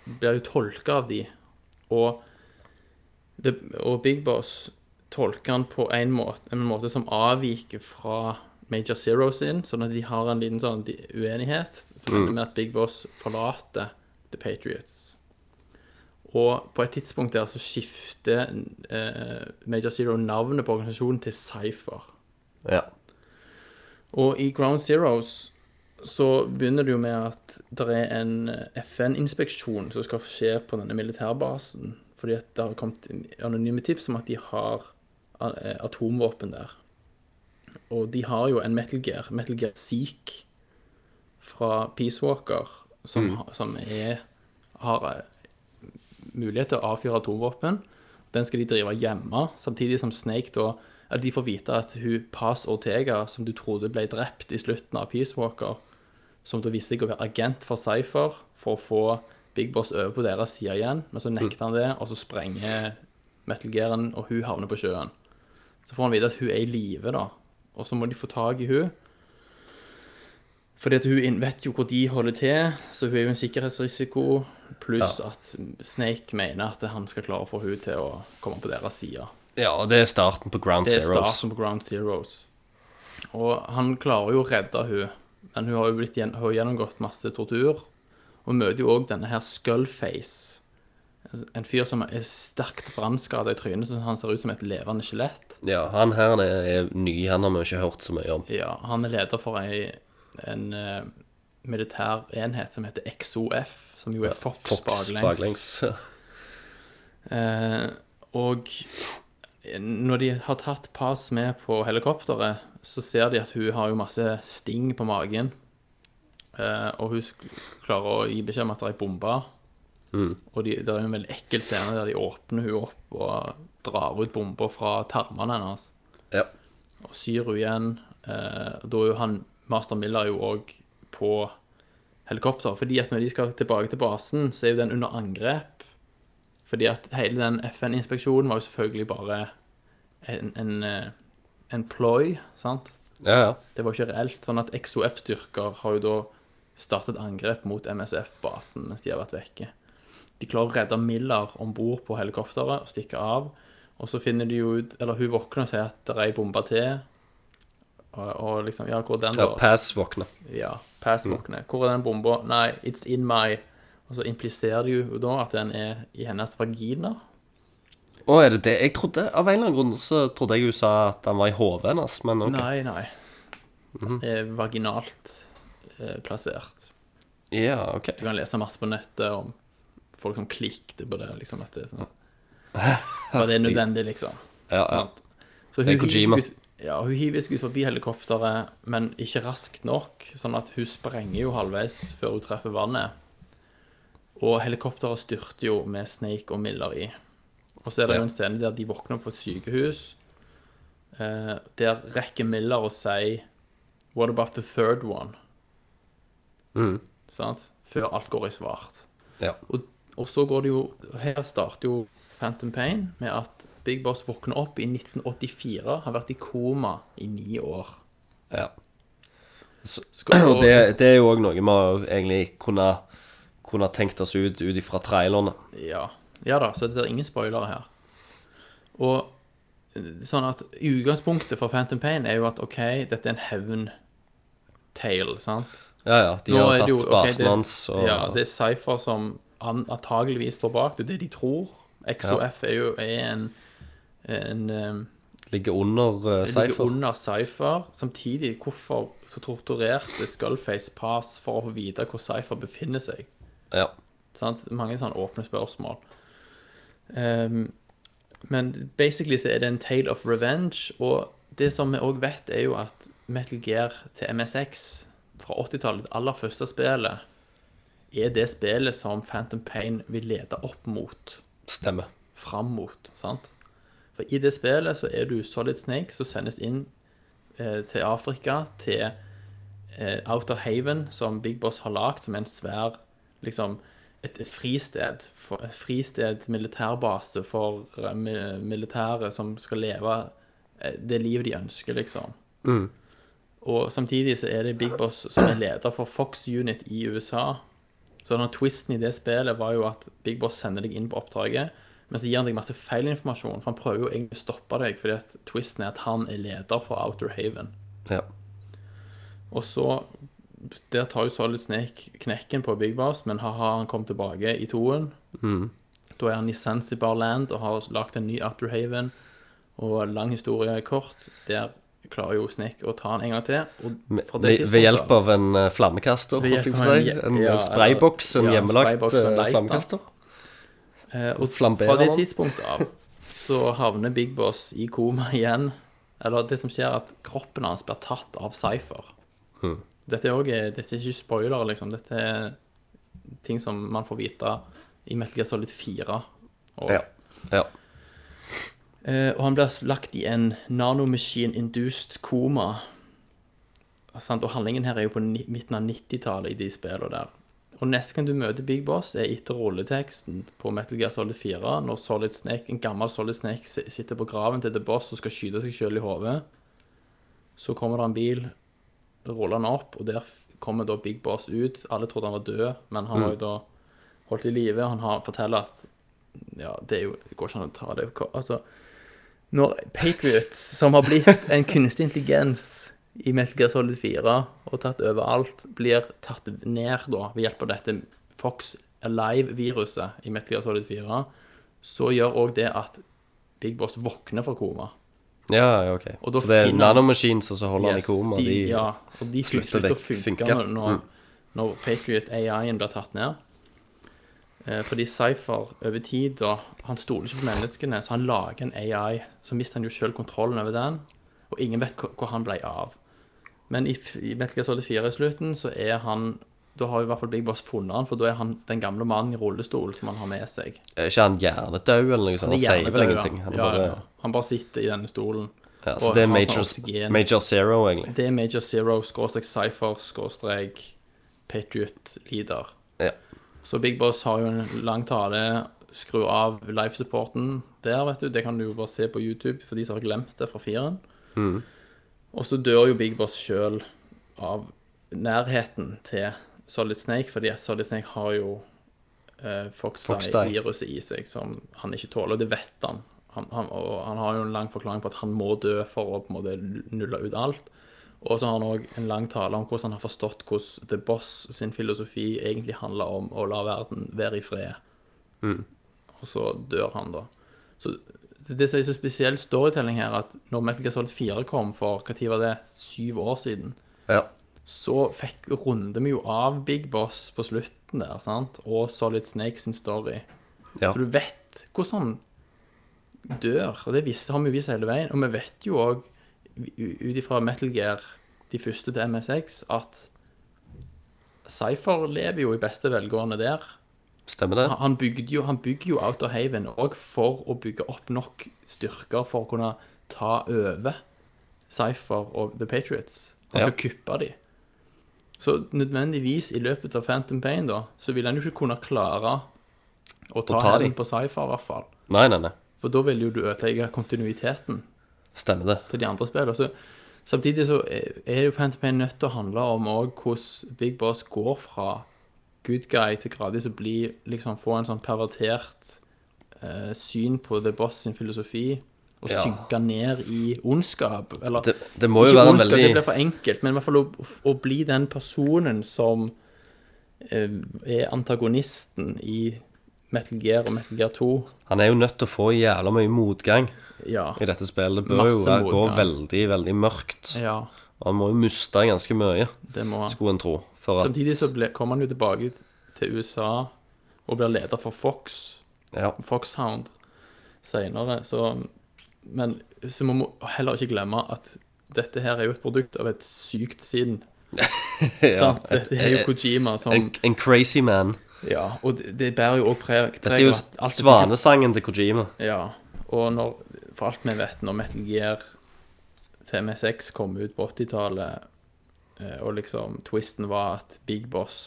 blir jo tolka av de. Og, The, og Big Boss tolker han på en måte, en måte som avviker fra Major Zero sin, sånn at de har en liten sånn uenighet som ender med at Big Boss forlater The Patriots. Og på et tidspunkt der så skifter eh, Major Zero navnet på organisasjonen til Cypher. Ja. Og i Ground Zeroes så begynner det jo med at det er en FN-inspeksjon som skal skje på denne militærbasen. Fordi at det har kommet anonyme tips om at de har eh, atomvåpen der. Og de har jo en Metal Gear, Metal Gear Seek fra Peace Walker, som, mm. som er, har eh, mulighet til å avfyre atomvåpen. Den skal de drive hjemme, samtidig som Snake da at De får vite at hun Paz Ortega, som du trodde ble drept i slutten av Peace Walker, som da viste seg å være agent for Cypher for å få Big Boss over på deres side igjen, men så nekter han det, og så sprenger Metal Gearen, og hun havner på sjøen. Så får han vite at hun er i live, da, og så må de få tak i hun. Fordi at hun vet jo hvor de holder til, så hun er jo en sikkerhetsrisiko. Pluss at Snake mener at han skal klare å få hun til å komme på deres side. ja, og det er starten på Ground Det er Zeroes. starten på Ground Zeroes. Og han klarer jo å redde hun, men hun har jo blitt har gjennomgått masse tortur. Og møter jo òg denne her Skullface. En fyr som er sterkt brannskada i trynet, så han ser ut som et levende skjelett. Ja, han her er, er ny, han har vi ikke hørt så mye om. Ja, han er leder for ei, en eh, militær enhet som heter XOF, som jo er Fox, Fox baklengs. Eh, og når de har tatt Paz med på helikopteret, så ser de at hun har jo masse sting på magen. Eh, og hun klarer å gi beskjed om at det er bomber. Mm. Og de, det er jo en veldig ekkel scene der de åpner hun opp og drar ut bomba fra tarmene hennes. Ja. Og syr hun igjen. Eh, da er jo han Master Miller jo òg på helikopter. Fordi at når de skal tilbake til basen, så er jo den under angrep. Fordi at hele den FN-inspeksjonen var jo selvfølgelig bare en, en, eh, en ploy, sant? Ja, ja. Det var ikke reelt. Sånn at XOF-styrker har jo da startet angrep mot MSF-basen mens de har vært vekke. De klarer å redde Miller om bord på helikopteret og stikke av. Og så finner de jo ut Eller hun våkner og sier at det er ei bombe til. Og, og liksom Ja, hvor er den, da? ja? Pass våkner. Ja, Pass våkner. Hvor er den bomba? Nei, it's in my Og så impliserer det jo da at den er i hennes vagina. Å, er det det? Jeg trodde, Av en eller annen grunn så trodde jeg hun sa at den var i hodet hennes, men ok. Nei, nei. Eh, vaginalt eh, plassert. Ja, ok. Du kan lese masse på nettet om folk som klikte på det, liksom, at det er sånn Var det nødvendig, liksom? Ja, ja. Så Så Det er hun Kojima. ut, ja, hun hiver seg ut forbi helikopteret, men ikke raskt nok, sånn at hun sprenger jo halvveis før hun treffer vannet. Og helikopteret styrter jo med Snake og Miller i. Og så er det jo en scene der de våkner på et sykehus. Eh, der rekker Miller å si What about the third one? Sant? Før alt går i svart. ja. Og, og så går det jo Her starter jo Phantom Pain med at Big Boss våkner opp i 1984, har vært i koma i ni år. ja. Så, Og det, det er jo òg noe vi har egentlig kunne, kunne tenkt oss ut ut ifra trailerne. ja. ja da, så det er ingen spoilere her. Og sånn at utgangspunktet for Phantom Pain er jo at OK, dette er en hevn-tale, sant? Ja, ja. De Nå har tatt jo- basen hans og Ja, det er Cypher som an, antageligvis står bak. Det er det de tror. XOF er jo er en, en um, ligger under uh, ligger Cypher. under Cypher. Samtidig, hvorfor torturerte Skullface Pass for å få vite hvor Cypher befinner seg? Ja. Sant? Mange sånne åpne spørsmål. Um, men basically så er det en tale of revenge, og det som vi òg vet, er jo at Metal Gear til MSX fra 80-tallet, det aller første spillet, er det spillet som Phantom Pain vil lede opp mot Stemmer. fram mot. sant? For i det spillet så er du Solid Snake som sendes inn eh, til Afrika, til eh, Outer Haven, som Big Boss har lagd, som er en svær liksom, et, et fristed, for, et fristed, militærbase for uh, militære som skal leve eh, det livet de ønsker, liksom. Og samtidig så er det Big Boss som er leder for Fox Unit i USA. Så denne twisten i det spillet var jo at Big Boss sender deg inn på oppdraget, men så gir han deg masse feilinformasjon, for han prøver jo egentlig å stoppe deg, fordi at twisten er at han er leder for Outer Haven. Ja. Og så Der tar jo Solid Snake knekken på Big Boss, men ha-ha, han kom tilbake i toen. Da er han i Zanzibar Land og har lagd en ny Outer Haven. Og lang historie kort, der klarer jo Snake å ta den en gang til. Og fra det Ved, ved hjelp av en eh, flammekaster, holdt jeg på å si. hje- En ja, eh, sprayboks, en ja, en hjemmelagt en eh, flammekaster. Eh, og Flamberer fra det tidspunktet av så havner Big Boss i koma igjen. Eller det som skjer, er at kroppen hans blir tatt av Cypher. Mm. Dette er ikke spoiler, liksom. Dette er ting som man får vite i Metal Gear Solid 4. Og, Ja. ja. Eh, og han blir lagt i en nanomachine-induced koma. Og handlingen her er jo på midten av 90-tallet i de spillene der. Og neste gang du møter Big Boss, er etter rulleteksten på Metal Gear Solid 4, når Solid Snake, en gammel Solid Snake sitter på graven til The Boss og skal skyte seg sjøl i hodet. Så kommer det en bil, ruller han opp, og der kommer da Big Boss ut. Alle trodde han var død, men han var jo da holdt i live. Han har, forteller at Ja, det jo går ikke an å ta det Altså, når Patriots, som har blitt en kunstig intelligens i Metal Gear Solid 4 og tatt overalt, blir tatt ned da ved hjelp av dette Fox Alive-viruset i Metal Gear Solid 4, så gjør òg det at Big Boss våkner fra koma. Ja, ok. Og For det er han- som holder Yes, han i koma. de, De, ja, og de slutter slutter å funke funke. når, når, Mm. når Patriot AI-en blir tatt ned. Eh, fordi Cypher over tid da, Han stoler ikke på menneskene, så han lager en AI. Så mister han jo selv kontrollen over den, og ingen vet hvor, han ble av. Men i, i Metal Gear Solid 4 i slutten, så er han Da har i hvert fall Big Boss funnet han, for da er han den gamle mannen i rullestol som han har med seg. er ikke han hjernedød eller noe sånt? Han sier vel ingenting. Han ja, bare, ja. han bare sitter i denne stolen. ja, så det er major, sånn major, major Zero, egentlig. Det er Major Zero, skråstrek Cypher, skråstrek Patriot Leader. Ja. Så Big Boss har jo en lang tale. Skru av live-supporten der, vet du. Det kan du jo bare se på YouTube for de som har glemt det fra firen. Mm. Og så dør jo Big Boss sjøl av nærheten til Solid Snake, fordi Solid Snake har jo eh, Foxdie. Foxdie-viruset i seg som han ikke tåler, og det vet han. Han, han. Og han har jo en lang forklaring på at han må dø for å på en måte nulle ut alt. Og så har han òg en lang tale om hvordan han har forstått hvordan The Boss sin filosofi egentlig handler om å la verden være i fred. Og så dør han, da. Så det som er så spesiell storytelling her, at når Metal Gear Solid 4 kom for hva tid var det, syv år siden, Ja. så fikk runde vi jo av Big Boss på slutten der, sant? Og Solid Snake sin story. Ja. Så du vet hvordan han dør, og det har vi jo vist hele veien. Og vi vet jo òg, ut ifra Metal Gear, de første til MSX, at Cypher lever jo i beste velgående der. Stemmer det? Han bygde jo, han bygger jo Outer Haven òg for å bygge opp nok styrker for å kunne ta over Cypher og The Patriots. Han skal Ja. kuppe de. Så nødvendigvis i løpet av Phantom Pain da, så vil han jo ikke kunne klare å ta, ta hevn på Cypher, i hvert fall. Nei, nei, nei. For da vil jo du ødelegge kontinuiteten Stemmer det. til de andre spillene. Så, samtidig så er jo Phantom Pain nødt til å handle om hvordan Big Boss går fra good guy til gradvis å bli liksom få en sånn pervertert eh, syn på The Boss sin filosofi, og Ja. synke ned i ondskap. Eller Det, det må jo ikke være ondskap, veldig... det blir for enkelt, men i hvert fall å, å bli den personen som eh, er antagonisten i Metal Gear og Metal Gear 2. Han er jo nødt til å få jævla mye motgang Ja. i dette spillet. Det bør Masse jo gå veldig, veldig mørkt. ja, Og han må jo miste ganske mye, skulle en tro. Samtidig så ble, kom han jo tilbake til USA og blir leder for Fox, Ja. Foxhound senere. Så, men så må vi heller ikke glemme at dette her er jo et produkt av et sykt sinn. ja. Dette er jo Kojima som En, en crazy man. Ja, og det, det bærer jo òg preg Dette er jo alt svanesangen til Kojima. Ja, og når, for alt vi vet, når Metal Gear til MSX kom ut på 80-tallet, eh, og liksom twisten var at Big Boss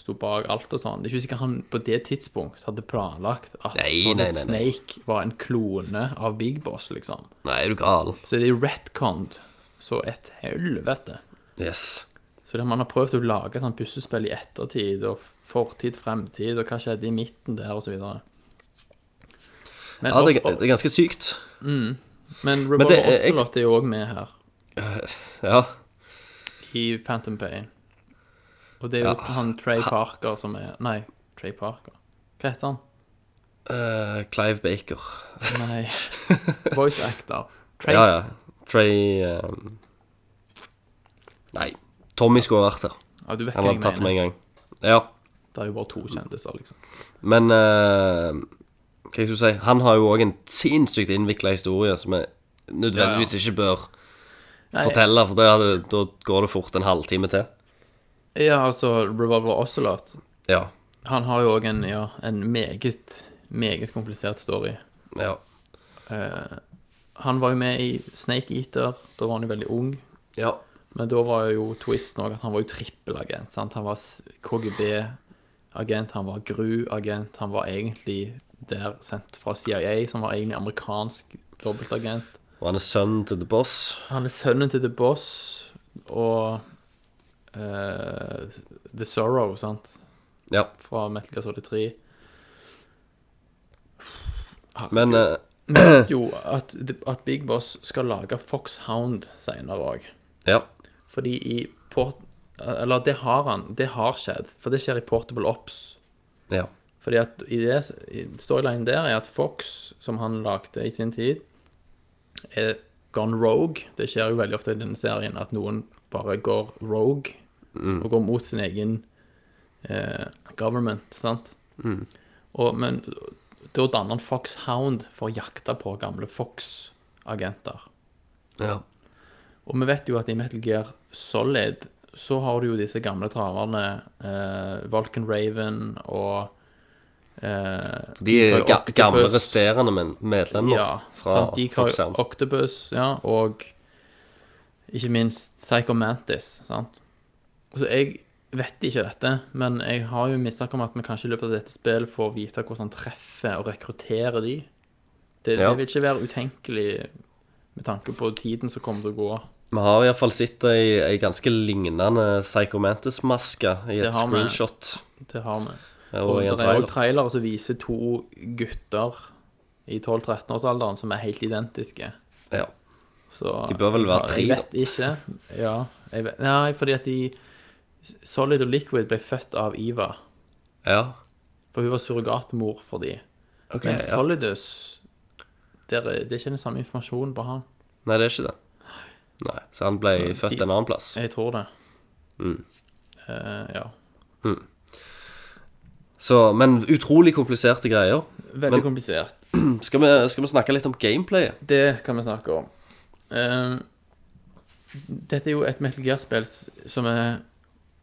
sto bak alt og sånn Det er ikke sikkert han på det tidspunkt hadde planlagt at Nei, sånn nei, nei. Snake var en klone av Big Boss, liksom. Nei, er du gal? Så det er retconned så et helvete. Yes. Så det, man har prøvd å lage et sånt puslespill i ettertid, og fortid, fremtid, og hva skjedde i midten der, videre. Ja, det, er, det er ganske sykt. Men Men Revolver det er- Ocelot er jo òg med her. Ja. i Phantom Pain. Og det er jo han Trey Parker som er Nei, Trey Parker. Hva heter han? Uh, Clive Baker. Nei, voice actor. Trey Ja, ja. Trey um... Nei. Tommy skulle ha vært her. Ja, du vet Han hva hadde jeg tatt det med mener. en gang. Ja. Det er jo bare to kjendiser, liksom. Men eh, hva jeg skulle si Han har jo òg en sinnssykt innvikla historie som jeg nødvendigvis ikke bør Nei. fortelle, for det hadde, da går det fort en halvtime til. Ja, altså Revolver Ocelot. Ja. Han har jo òg en, ja, en meget, meget komplisert story. Ja. Han var jo med i Snake Eater. Da var han jo veldig ung. ja. Men da var jo twisten òg at han var jo trippelagent. sant? Han var KGB-agent, han var GRU-agent, han var egentlig der sendt fra CIA, som var egentlig amerikansk dobbeltagent. Og han er sønnen til The Boss. Han er sønnen til The Boss og uh, The Sorrow, sant, Ja. fra Metal Gear Solid 3. Men uh... Men jo at, at Big Boss skal lage Foxhound senere òg. Ja. Fordi i port... Eller det har han. Det har skjedd. For det skjer i Portable Ops. Ja. Fordi at i det storylinen der er at Fox, som han lagde i sin tid, er gone rogue. Det skjer jo veldig ofte i denne serien at noen bare går rogue og går mot sin egen eh, government, sant? Og, men da danner han Foxhound for å jakte på gamle Fox-agenter. ja. Og vi vet jo at i Metal Gear Solid så har du jo disse gamle traverne, eh, Vulcan Raven og eh, De er ga gamle resterende medlemmer Ja, fra sant? De har Octopus, ja, og ikke minst Psycho Mantis, sant? Så jeg vet ikke dette, men jeg har jo mistanke om at vi kanskje i løpet av dette spillet får vite hvordan han treffer og rekrutterer de. Det, Ja. det vil ikke være utenkelig med tanke på tiden som kommer til å gå. Vi har iallfall sett ei, ei ganske lignende Psycho Mantis-maske i et screenshot. Det har vi. Og Og det er òg trailer. trailere som viser to gutter i 12-13-årsalderen som er helt identiske. Ja. Så De bør vel være tre, Jeg vet ikke. Ja. Jeg vet, nei, fordi at de Solid og Liquid ble født av Iva. ja. For hun var surrogatmor for de. Okay, Men ja. Solidus der, er- Det er ikke den samme informasjonen på han. Nei, det er ikke det. Nei, Så han ble Så født de- en annen plass. Jeg tror det. Mm. Uh, ja. Så, men utrolig kompliserte greier. Veldig Men- komplisert. Skal vi, skal vi snakke litt om gameplayet? Det kan vi snakke om. Uh, dette er jo et Metal Gear-spill som er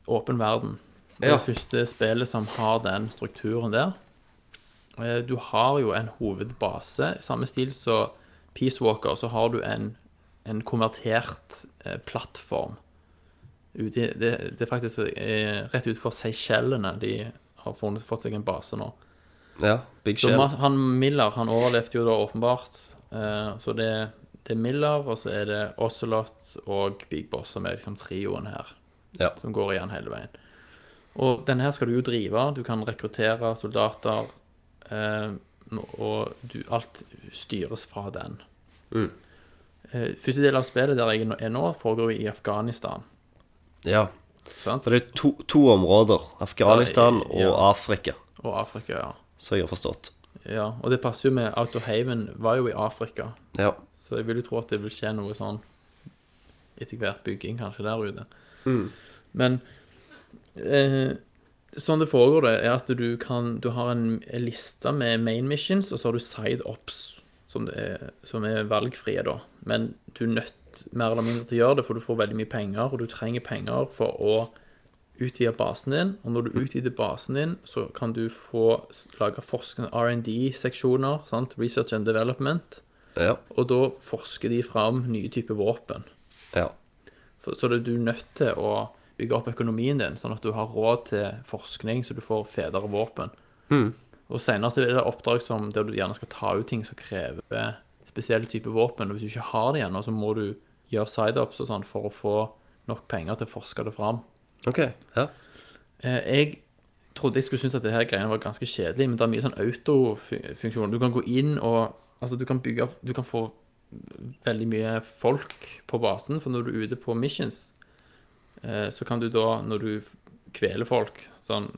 åpen verden. Det er Ja. første spillet som har den strukturen der. Eh, Du har jo en hovedbase. Samme stil som Peace Walker, så har du en, en konvertert eh, plattform. Ute, det, det er faktisk eh, rett utenfor Seychellene de har funnet, fått seg en base nå. Ja, Big Shell. Han Miller han overlevde jo da åpenbart. Eh, så det, det er Miller, og så er det Ocelot og Big Boss som er liksom trioen her. Ja. Som går igjen hele veien. Og denne her skal du jo drive. Du kan rekruttere soldater. og du, alt styres fra den. Mm. Eh, første del av spillet der jeg er nå, foregår i Afghanistan. Ja. Sant? Så det er to, to områder. Afghanistan og Ja. Afrika, Og Afrika, ja. så jeg har forstått. ja. Og det passer jo med Outer Haven var jo i Afrika. Ja. Så jeg vil jo tro at det vil skje noe sånn etter hvert bygging kanskje der ute. Men eh, sånn det foregår, det, er at du kan Du har en liste med main missions, og så har du side ops, som, det er, som er valgfrie, da. Men du er nødt mer eller mindre til å gjøre det, for du får veldig mye penger, og du trenger penger for å utvide basen din. Og når du utvider basen din, så kan du få lage forskende R&D-seksjoner. Research and Development. Ja. Og da forsker de fram nye typer våpen. ja. For, så det, du er nødt til å bygge opp økonomien din, sånn at du har råd til forskning, så du får federe våpen. Og senere så er det oppdrag som der du gjerne skal ta ut ting som krever spesielle type våpen. Og hvis du ikke har det ennå, så må du gjøre side-ups og sånn for å få nok penger til å forske det fram. OK. Ja. Eh, Jeg trodde jeg skulle synes at det her greiene var ganske kjedelig, men det er mye sånn autofunksjon. Du kan gå inn og Altså, du kan bygge Du kan få veldig mye folk på basen, for når du er ute på missions, eh, så kan du da, når du kveler folk sånn,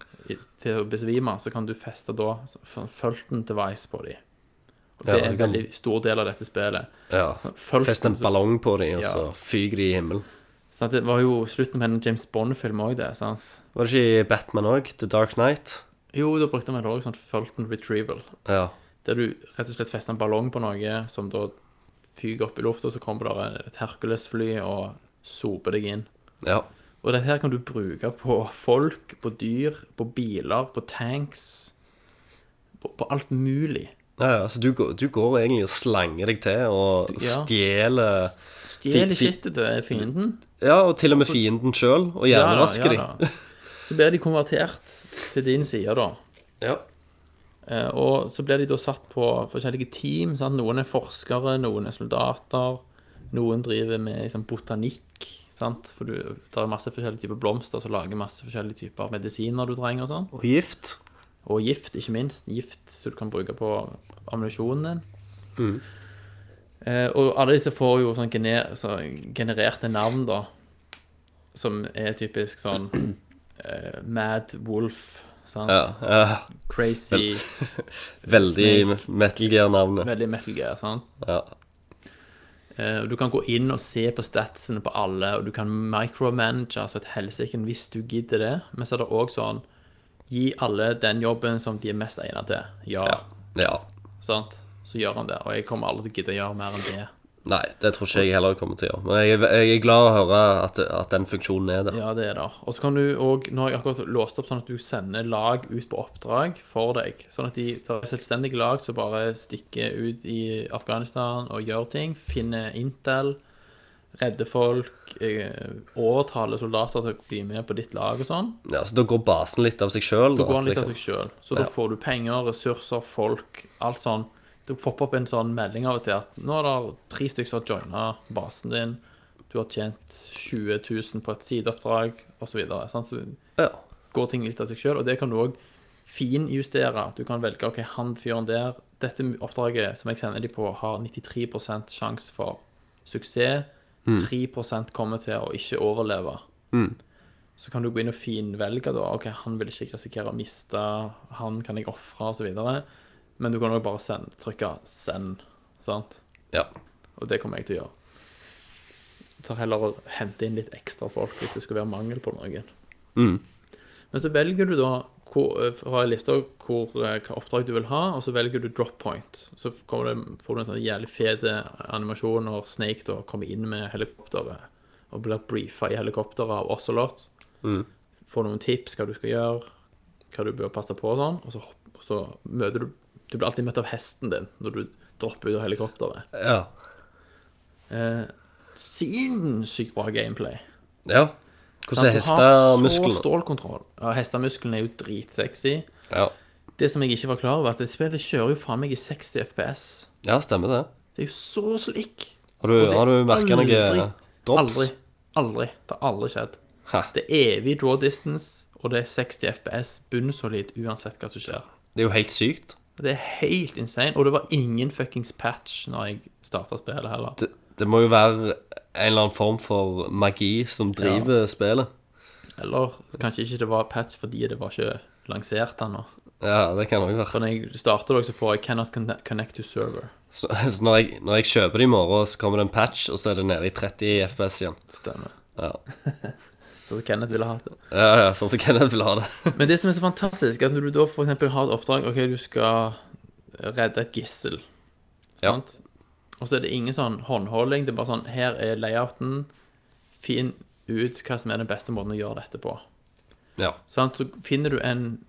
til å besvime, så kan du feste da sånn Fulton device på dem. Og det Ja, er en veldig stor del av dette spillet. Ja. Fulton, Fest en ballong på dem, og Ja. så fyker de i himmelen. Sant? Det var jo slutten på en James Bond-film òg, det. sant? Var det ikke i Batman òg? The Dark Knight? Jo, da brukte vi òg sånn Fulton retrieval. Ja. Der du rett og slett fester en ballong på noe som da fyker opp i lufta, og så kommer det et Hercules-fly og soper deg inn. ja. Og dette her kan du bruke på folk, på dyr, på biler, på tanks. På, på alt mulig. Ja, ja, så du, går- du går egentlig og slanger deg til og Ja. stjeler Stjel Fi- fi- shitet til fienden. Ja, og til og med fienden sjøl, og Ja da, hjernevasker ja da. Så blir de konvertert til din side, da. de. Ja. Eh, Og så blir de da satt på forskjellige team. Sant? Noen er forskere, noen er soldater. Noen driver med liksom, botanikk. Sant? For du tar masse forskjellige typer blomster så lager masse forskjellige typer medisiner du trenger. og sånn. Og gift. Og gift, ikke minst. Gift som du kan bruke på ammunisjonen din. Eh, og alle disse får jo sånn gener så genererte navn, da. Som er typisk sånn eh, Mad Wolf. Sant? Ja, ja. Crazy. Veldig Metal Gear-navnet. Veldig Metal Gear. sant? Ja. Eh, Du kan gå inn og se på statsene på alle, og du kan micromanage altså et helsike hvis du gidder det. Men så er det òg sånn Gi alle den jobben som de er mest egnet til. Ja. ja. Sant? Så gjør han det. Og jeg kommer aldri til å gidde å gjøre mer enn det. Nei, det tror ikke jeg heller kommer til å gjøre. Men jeg, jeg er glad å høre at, at den funksjonen er der. Ja, det er det. Og så kan du òg Nå har jeg akkurat låst opp sånn at du sender lag ut på oppdrag for deg. Sånn at de tar selvstendige lag som bare stikker ut i Afghanistan og gjør ting. Finner Intel. Redder folk. eh, Overtaler soldater til å bli med på ditt lag og sånn. Ja, Så da går basen litt av seg sjøl? Da går den litt av liksom. seg sjøl. Så da får du penger, ressurser, folk, alt sånn. Det popper opp en sånn melding av og til at nå er det tre stykker som har joina basen din. Du har tjent 20 000 på et sideoppdrag, osv. Så, så Ja. går ting litt av seg sjøl. Og det kan du òg finjustere. Du kan velge ok, han fyren der Dette oppdraget som jeg sender de på, har 93% sjanse for suksess. 3% kommer til å ikke overleve. Så kan du gå inn og finvelge da. Ok, han vil ikke risikere å miste, han kan jeg ofre, osv. Men du kan òg bare send, trykke 'send', sant? ja. Og det kommer jeg til å gjøre. Jeg tar heller og henter inn litt ekstra folk hvis det skulle være mangel på noen. Men så velger du da hvor, har fra en liste hvor, eh, hva oppdrag du vil ha, og så velger du drop point. Så det, får du en sånn jævlig fet animasjon når Snake da kommer inn med helikopteret og blir brifa i helikopteret av Ocelot. Får noen tips hva du skal gjøre, hva du bør passe på og sånn, og så, så møter du Du blir alltid møtt av hesten din når du dropper ut av helikopteret. Ja. Eh, sinnssykt bra gameplay. ja. Hvordan er Sant? Du har Så stålkontroll. Ja, hestemusklene er jo dritsexy. Ja. Det som jeg ikke var klar over, at det spillet kjører jo faen meg i 60 FPS. ja, stemmer det. Det er jo så slick. Har du, har du merka noe drops? Aldri. Aldri. Det har aldri skjedd. Hæ. Det er evig draw distance, og det er 60 FPS bunnsolid uansett hva som skjer. Det er jo helt sykt. Det er helt insane. Og det var ingen fuckings patch når jeg starta spillet heller. Det, det må jo være eller annen form for magi som driver spillet. Eller kanskje ikke det var patch fordi det var ikke lansert ennå. Ja, det kan òg være. For når jeg starter det, så får jeg 'cannot connect to server'. Så, så når, jeg, når jeg kjøper det i morgen, så kommer det en patch, og så er det nede i 30 FPS igjen. Stemmer. Ja, Sånn som Kenneth ville ha det. ja, ja sånn som Kenneth ville ha det. Men det som er så fantastisk, er at når du da eksempel har et oppdrag Ok, du skal redde et gissel. Ja. Og så er det ingen sånn håndholding. Det er bare sånn Her er layouten. Finn ut hva som er den beste måten å gjøre dette på. Ja. Sånn, Så finner du en,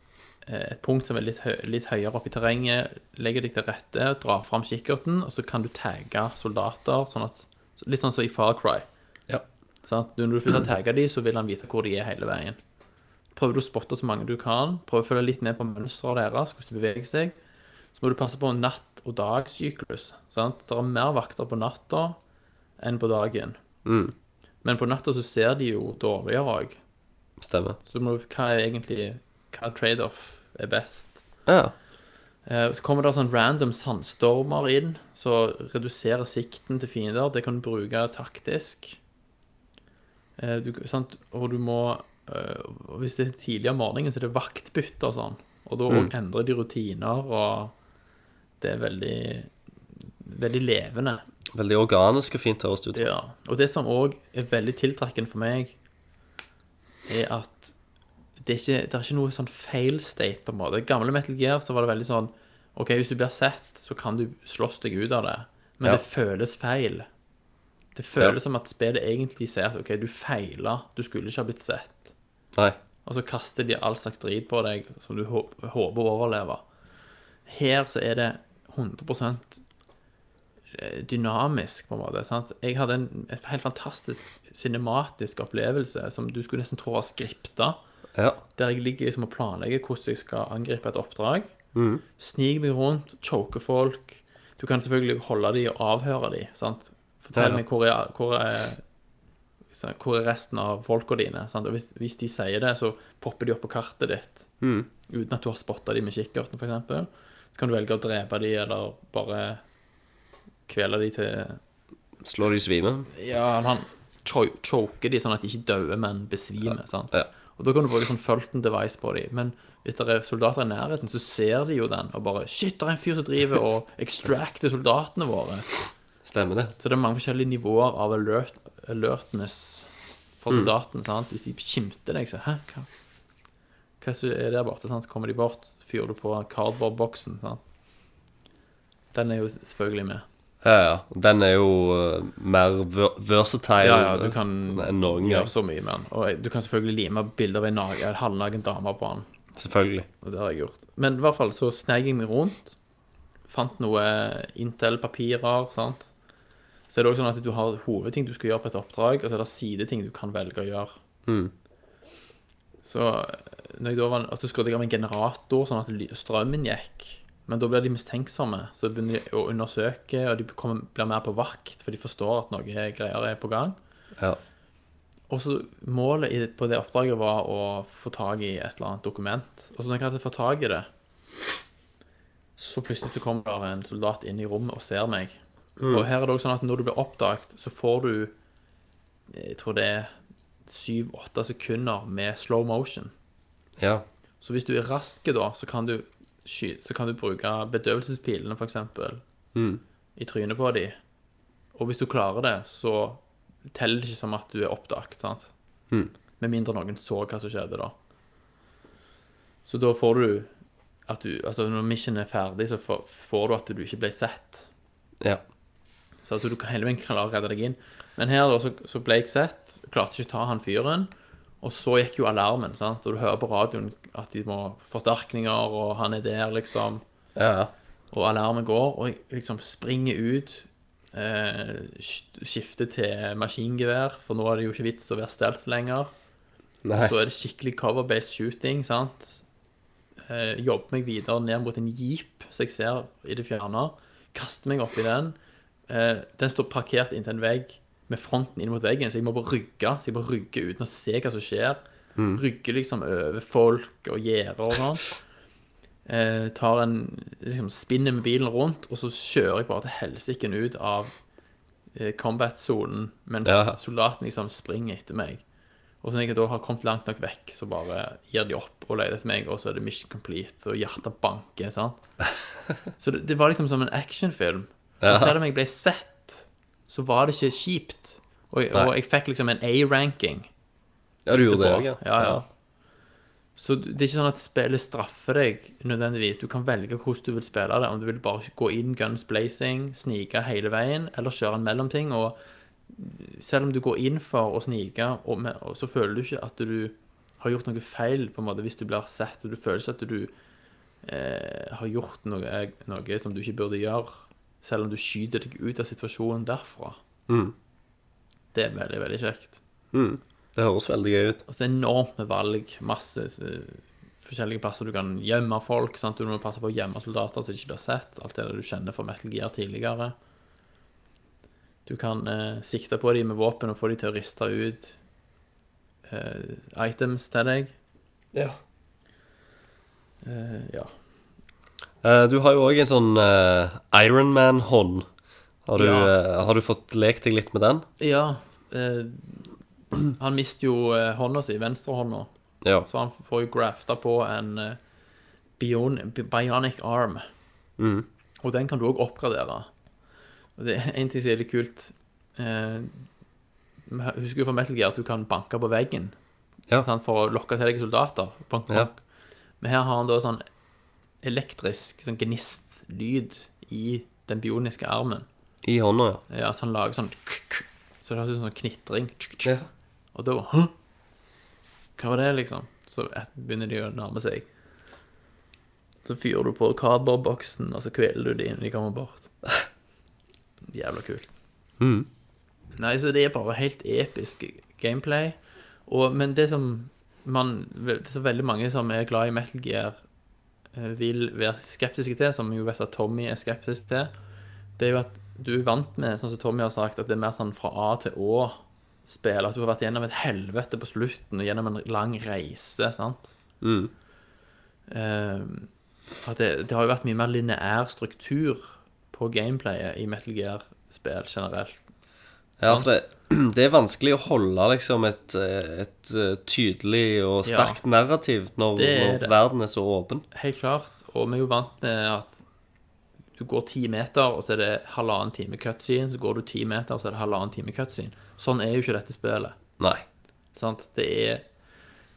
eh, et punkt som er litt, høy, litt høyere oppe i terrenget, legger deg til rette, drar fram kikkerten, og så kan du tagge soldater, sånn at, litt sånn som i Far Cry. Ja. Sånn, Når du først har tagga dem, så vil han vite hvor de er hele veien. Prøver du å spotte så mange du kan, prøver å følge litt med på mønsteret deres, hvordan de beveger seg. Så må du passe på natt- og dagsyklus. Sant? Det er mer vakter på natta enn på dagen. Men på natta så ser de jo dårligere òg. Stemmer. Så må du, hva er egentlig Hva trade-off er best? Ja. Eh, Så kommer det sånn random sandstormer inn, så reduserer sikten til fiender. Det kan du bruke taktisk. Eh, du, sant? Og du må eh, og Hvis det er tidlig om morgenen, så er det vaktbytte og sånn. Og da Mm. endrer de rutiner, og det er veldig Veldig levende. Veldig organisk og fint høres det ut. Ja. Og det som òg er veldig tiltrekkende for meg, er at det er ikke, det er ikke noe sånn fail state, på en måte. Gamle Metal Gear så var det veldig sånn OK, hvis du blir sett, så kan du slåss deg ut av det. Men Ja. det føles feil. Det føles Ja. som at spillet egentlig sier at OK, du feila, du skulle ikke ha blitt sett. Nei. Og så kaster de all slags drit på deg som du håper å overleve. Her så er det 100% dynamisk, på en måte. sant? Jeg hadde en, en helt fantastisk cinematisk opplevelse som du skulle nesten tro var skripta. Ja. Der jeg ligger liksom og planlegger hvordan jeg skal angripe et oppdrag. Sniker meg rundt, choker folk. Du kan selvfølgelig holde dem og avhøre dem. sant? Fortell Ja, ja. meg hvor er, hvor er hvor er resten av folka dine? Sant? Og hvis, hvis de sier det, så popper de opp på kartet ditt uten at du har spotta dem med kikkerten, f.eks. Så kan du velge å drepe de, eller bare kvele de til Slå de i svime? Ja, han cho- choker de sånn at de ikke dauer, men besvimer. sant? Ja. Og da kan du bruke sånn Fulton device på dem. Men hvis det er soldater i nærheten, så ser de jo den og bare Shit, det er en fyr som driver og extracter soldatene våre. Stemmer det? Så det er mange forskjellige nivåer av alert, alertness for soldatene, sant? Hvis de skimter deg, så Hæ, hva, hva er er der borte? sant? Så kommer de bort, fyrer du på cardboard-boksen. Den er jo selvfølgelig med. Ja, ja. Den er jo uh, mer versatile Ja, ja, du kan enn noen gjøre så mye med den. Og du kan selvfølgelig lime bilder av en halvnaken dame på den. Selvfølgelig. Og det har jeg gjort. Men i hvert fall så sneik jeg meg rundt. Fant noe Intel-papirer, sant. Så er det også sånn at du har hovedting du skal gjøre på et oppdrag, og så er det sideting du kan velge å gjøre. Så når jeg da var, og så skrudde jeg av en generator, sånn at strømmen gikk. Men da blir de mistenksomme, så de begynner å undersøke, og de kommer, blir mer på vakt, for de forstår at noe greier er på gang. Ja. Og så målet på det oppdraget var å få tak i et eller annet dokument. Og så når jeg hadde fått tak i det, så plutselig så kommer det en soldat inn i rommet og ser meg. Og her er det også sånn at når du blir oppdaget, så får du Jeg tror det er syv-åtte sekunder med slow motion. Ja. Så hvis du er rask da, så kan du, sky så kan du bruke bedøvelsespilene, for eksempel, i trynet på de. Og hvis du klarer det, så teller det ikke som at du er oppdaget, sant? Med mindre noen så hva som skjedde da. Så da får du at du, altså når mission er ferdig, så får, du at du ikke ble sett. ja. Så at du kan hele veien klare å redde deg inn. Men her da, så, så ble jeg sett, klarte ikke å ta han fyren. Og så gikk jo alarmen, sant? og du hører på radioen at de må forsterkninger, og han er der, liksom. Ja. Og alarmen går, og jeg liksom springer ut. Eh, skifter til maskingevær, for nå er det jo ikke vits å være stelt lenger. Nei. Så er det skikkelig cover-based shooting, sant? Eh, jobber meg videre ned mot en jeep som jeg ser i det fjerne. Kaster meg opp i den. Eh, den står parkert inntil en vegg med fronten inn mot veggen, så jeg må bare rygge. Så jeg bare rygge uten å se hva som skjer. rygge liksom over folk og gjerder og sånn. Eh, tar en liksom spinner med bilen rundt, og så kjører jeg bare til helsiken ut av eh, combat-sonen, mens Ja. soldaten liksom springer etter meg. Og så når jeg da har kommet langt nok vekk, så bare gir de opp og leter etter meg, og så er det mission complete, og hjertet banker, sant? Så det, det var liksom som en actionfilm. Og selv om jeg ble sett, så var det ikke kjipt. Og, og jeg fikk liksom en A-ranking. ja, du gjorde det ja. ja, ja. Så det er ikke sånn at spillet straffer deg nødvendigvis. Du kan velge hvordan du vil spille det. Om du vil bare gå inn guns blazing, snike hele veien, eller kjøre en mellomting. Og selv om du går inn for å snike, og, med, og så føler du ikke at du har gjort noe feil på en måte hvis du blir sett, og du føler ikke at du eh, har gjort noe, noe som du ikke burde gjøre, selv om du skyter deg ut av situasjonen derfra. Det er veldig, veldig kjekt. Det høres veldig gøy ut. Og så enormt med valg. Masse eh, forskjellige plasser du kan gjemme folk. Sant? Du må passe på å gjemme soldater så de ikke blir sett. Alt det du kjenner fra Metal Gear tidligere. Du kan eh, sikte på dem med våpen og få dem til å riste ut eh, items til deg. Ja. Eh, ja. Eh, du har jo òg en sånn uh, Ironman-hånd. Har, du, Ja. eh, har du fått lekt deg litt med den? Ja. Eh, Han mister jo eh, hånda si, venstrehånda, Ja. så han får jo grafta på en eh, bion, bionic arm. Mm. Og den kan du òg oppgradere. Og det er en ting som er litt kult. Eh, husker jo fra Metal Gear at du kan banke på veggen Ja. for å lokke til deg soldater. Bank, Ja. Men her har han da sånn elektrisk sånn gnistlyd i den bioniske armen. I hånda, ja. Ja, så han lager sånn Så det høres ut som sånn knitring. Ja. Og da Hå? Hva var det, liksom? Så begynner de å nærme seg. Så fyrer du på cardboardboksen, og så kveler du de innen de kommer bort. Jævla kult. Mm. Nei, så det er bare helt episk gameplay. Og, men det som man Det er så veldig mange som er glad i Metal Gear, vil være skeptiske til, som jo vet at Tommy er skeptisk til, det er jo at du er vant med, sånn som Tommy har sagt, at det er mer sånn fra A til Å-spill. At du har vært gjennom et helvete på slutten og gjennom en lang reise, sant? Mhm. Uh, at det, det har jo vært mye mer lineær struktur på gameplayet i Metal Gear-spill generelt. Ja, for det, det er vanskelig å holde liksom et, eh, et eh, tydelig og Ja. sterkt narrativ når, når verden er så åpen. Helt klart. Og vi er jo vant med at du går ti meter, og så er det halvannen time cutscene. Så går du ti meter, og så er det halvannen time cutscene. Sånn er jo ikke dette spillet. Nei. Sant? Det er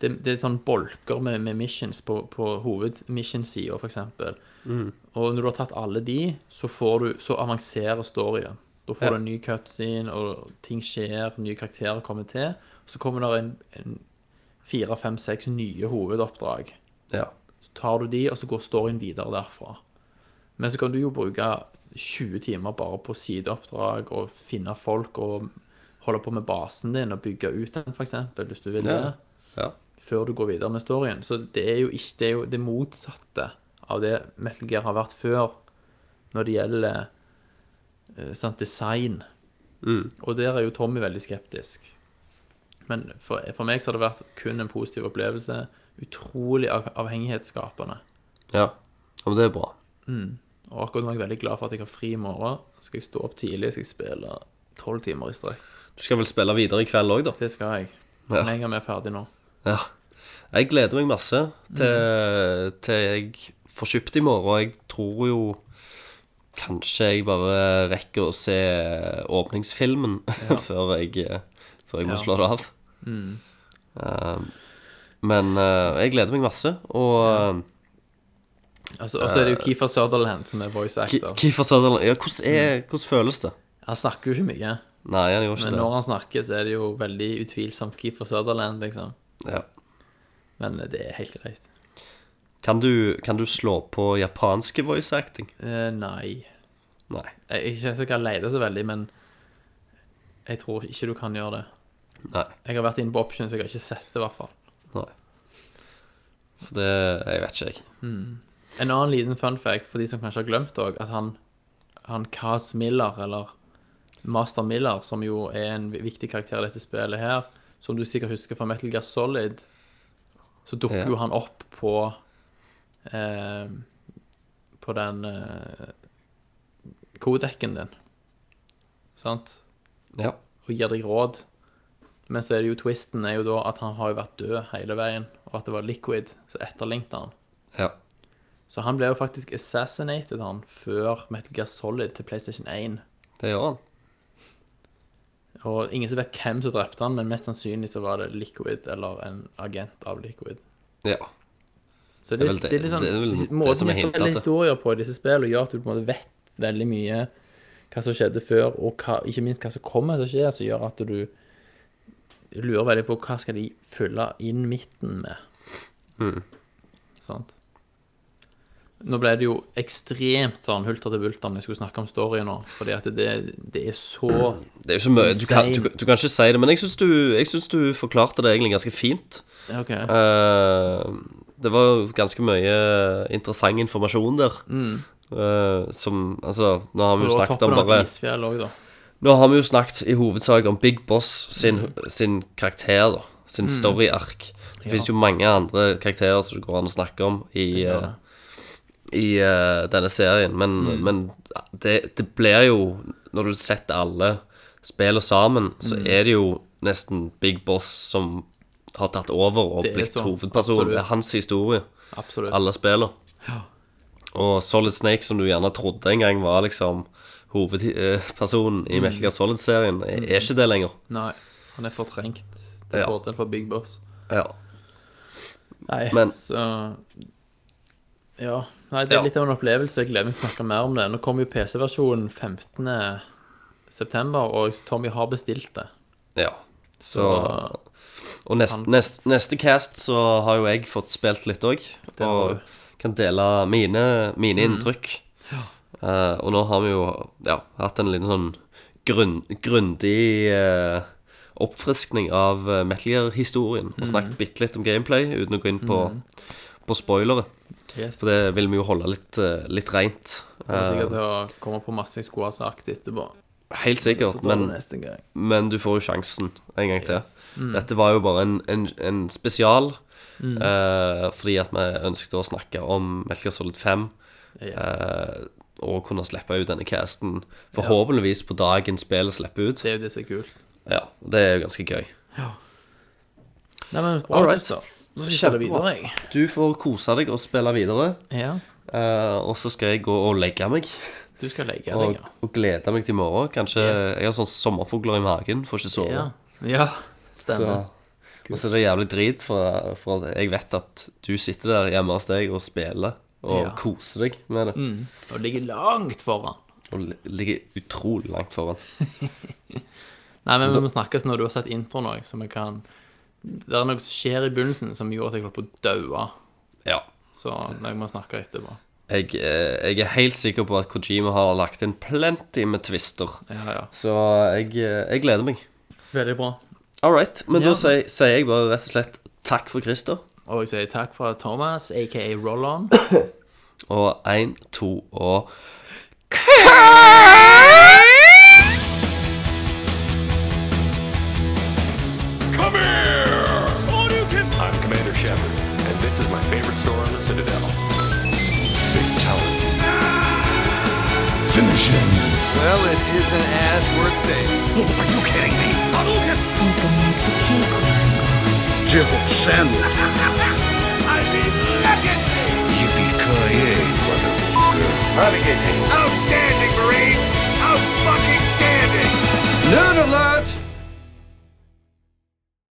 det, det er sånn bolker med, med missions på, på hovedmission-sida, f.eks. Mm. Og når du har tatt alle de, så, får du, så avanserer storyen. Da får Ja. du en ny cutscene, og ting skjer, nye karakterer kommer til. Så kommer det en, en fire, fem, seks nye hovedoppdrag. Ja. Så tar du de, og så går storyen videre derfra. Men så kan du jo bruke 20 timer bare på sideoppdrag og finne folk og holde på med basen din og bygge ut den, f.eks., hvis du vil det. Ja. Før du går videre med storyen. Så det er jo ikke det, er jo det motsatte av det Metal Gear har vært før når det gjelder sant, design. Mm. Og der er jo Tommy veldig skeptisk. Men for, for meg så har det vært kun en positiv opplevelse. Utrolig av, avhengighetsskapende. ja. Ja, Men det er bra. Og akkurat nå er jeg veldig glad for at jeg har fri i morgen. Så skal jeg stå opp tidlig, skal jeg spille tolv timer i strekk. Du skal vel spille videre i kveld òg, da? Det skal jeg. Ja. jeg er ferdig nå. Ja. Jeg gleder meg masse til, til jeg får kjøpt i morgen. Jeg tror jo kanskje jeg bare rekker å se åpningsfilmen før jeg, før jeg må Ja. slå det av. Eh, men uh, jeg gleder meg masse, og Altså, og så er det jo Keefer Sutherland som er voice actor. Kiefer Sutherland ja, hvordan, er, hvordan føles det? Han snakker jo ikke mye. Nei, han gjør ikke Men det. når han snakker, så er det jo veldig utvilsomt Keefer Sutherland, liksom. Ja. Men det er helt greit. Kan, du, kan du slå på japanske voice acting? Eh, nei. Nei. Jeg jeg ikke kan lete så veldig, men jeg tror ikke du kan gjøre det. Nei. Jeg har vært inne på options, jeg har ikke sett det, i hvert fall. Nei. For det Jeg vet ikke, jeg. En annen liten fun fact for de som kanskje har glemt òg, at han, han Kaz Miller, eller Master Miller, som jo er en viktig karakter i dette spillet her, som du sikkert husker fra Metal Gear Solid, så dukker Ja. jo han opp på eh, På den eh, kodekken din. Sant? Ja. og gir deg råd. Men så er det jo twisten er jo da at han har jo vært død hele veien, og at det var Liquid som etterlignet han. ja. Så han ble jo faktisk assassinated han før Metal Gear Solid til PlayStation 1. Det gjør han. Og ingen som vet hvem som drepte han, men mest sannsynlig så var det Liquid eller en agent av Liquid. Ja. Så Det det, det, er liksom det er vel Måten hintet forteller historier på i disse spillene, gjør at du på en måte vet veldig mye hva som skjedde før, og hva, ikke minst hva som kommer til å skje, som gjør at du lurer veldig på hva skal de fylle inn midten med. Mm. Sant? Nå ble det jo ekstremt sånn hulter til bulter når jeg skulle snakke om story nå, fordi at det, det er så Det er jo så mye Du kan, du, du kan ikke si det, men jeg syns du, du forklarte det egentlig ganske fint. OK. Eh, det var ganske mye interessant informasjon der. Eh, som Altså, nå har vi jo snakket om bare da. Nå har vi jo snakket i hovedsak om Big Boss sin, Mm. sin karakter, da. Sin story-ark. Det finnes jo mange andre karakterer som det går an å snakke om i, eh, i uh, denne serien. Men, Mm. men det, det blir jo Når du setter alle spillene sammen, så Mm. er det jo nesten Big Boss som har tatt over og blitt hovedperson. Det er hans historie, Absolutt. alle spiller. Og Solid Snake, som du gjerne trodde en gang var liksom hovedpersonen i Metal Gear Solid-serien, er, er ikke det lenger. Nei, han er fortrengt til Ja. fordel for Big Boss. Ja. Nei, Men- så Ja. Nei, det er Ja. litt av en opplevelse. Jeg gleder meg til å snakke mer om det. Nå kommer jo PC-versjonen 15. september, og Tommy har bestilt det. ja. Så Så Og nest, nest, neste cast så har jo jeg fått spilt litt òg. Og. Mm. kan dele mine, mine inntrykk. Eh, og nå har vi jo ja, hatt en liten sånn grunn, grundig uh, oppfriskning av uh, Metal Gear-historien. Mm. Og snakket bitte litt om gameplay, uten å gå inn på, på spoilere. yes. For det vil vi jo holde litt, uh, litt reint. kommer sikkert Eh, til å komme på masse jeg skulle ha sagt etterpå. Helt sikkert. Vi Men. Men du får jo sjansen en gang til. Yes. Mm. Dette var jo bare en, en, en spesial. eh, fordi at vi ønsket å snakke om Metal Solid 5. Yes. eh, og kunne slippe ut denne casten forhåpentligvis på dagen spillet slipper ut. det er jo det som er kult. Ja, Det er jo ganske gøy. Nei, men All right. så. Nå skal jeg spille videre, jeg. Du får kose deg og spille videre. Ja. eh, og så skal jeg gå og legge meg. Du skal legge deg, Og, ja. og glede meg til i morgen. Kanskje Yes. Jeg har sånn sommerfugler i magen, får ikke sove. Ja, ja Så, stemmer. og så er det jævlig drit, for, for jeg vet at du sitter der hjemme hos deg og spiller og Ja. koser deg med det. Mm. Og ligger langt foran. Og ligger utrolig langt foran. Nei, men vi må snakkes når du har sett introen òg, så vi kan Det er noe som skjer i begynnelsen som gjorde at jeg holdt på å daue. Ja. Så jeg må snakke etterpå. Jeg, eh, jeg er helt sikker på at Kojima har lagt inn plenty med twister. Ja, ja. Så jeg, eh, jeg gleder meg. Veldig bra. All right. Men Ja. da sier, sier jeg bare rett og slett takk for Christer. Og jeg sier takk fra Thomas, aka Roll-On. Og én, to og Come Well, it isn't as worth saying. Are you kidding me? Who's gonna make the cake work? Jibble sandwich. I mean, be at me! Yippee-ki-yay, motherfucker. Outstanding, Marine! Out-fucking-standing! Noon alert!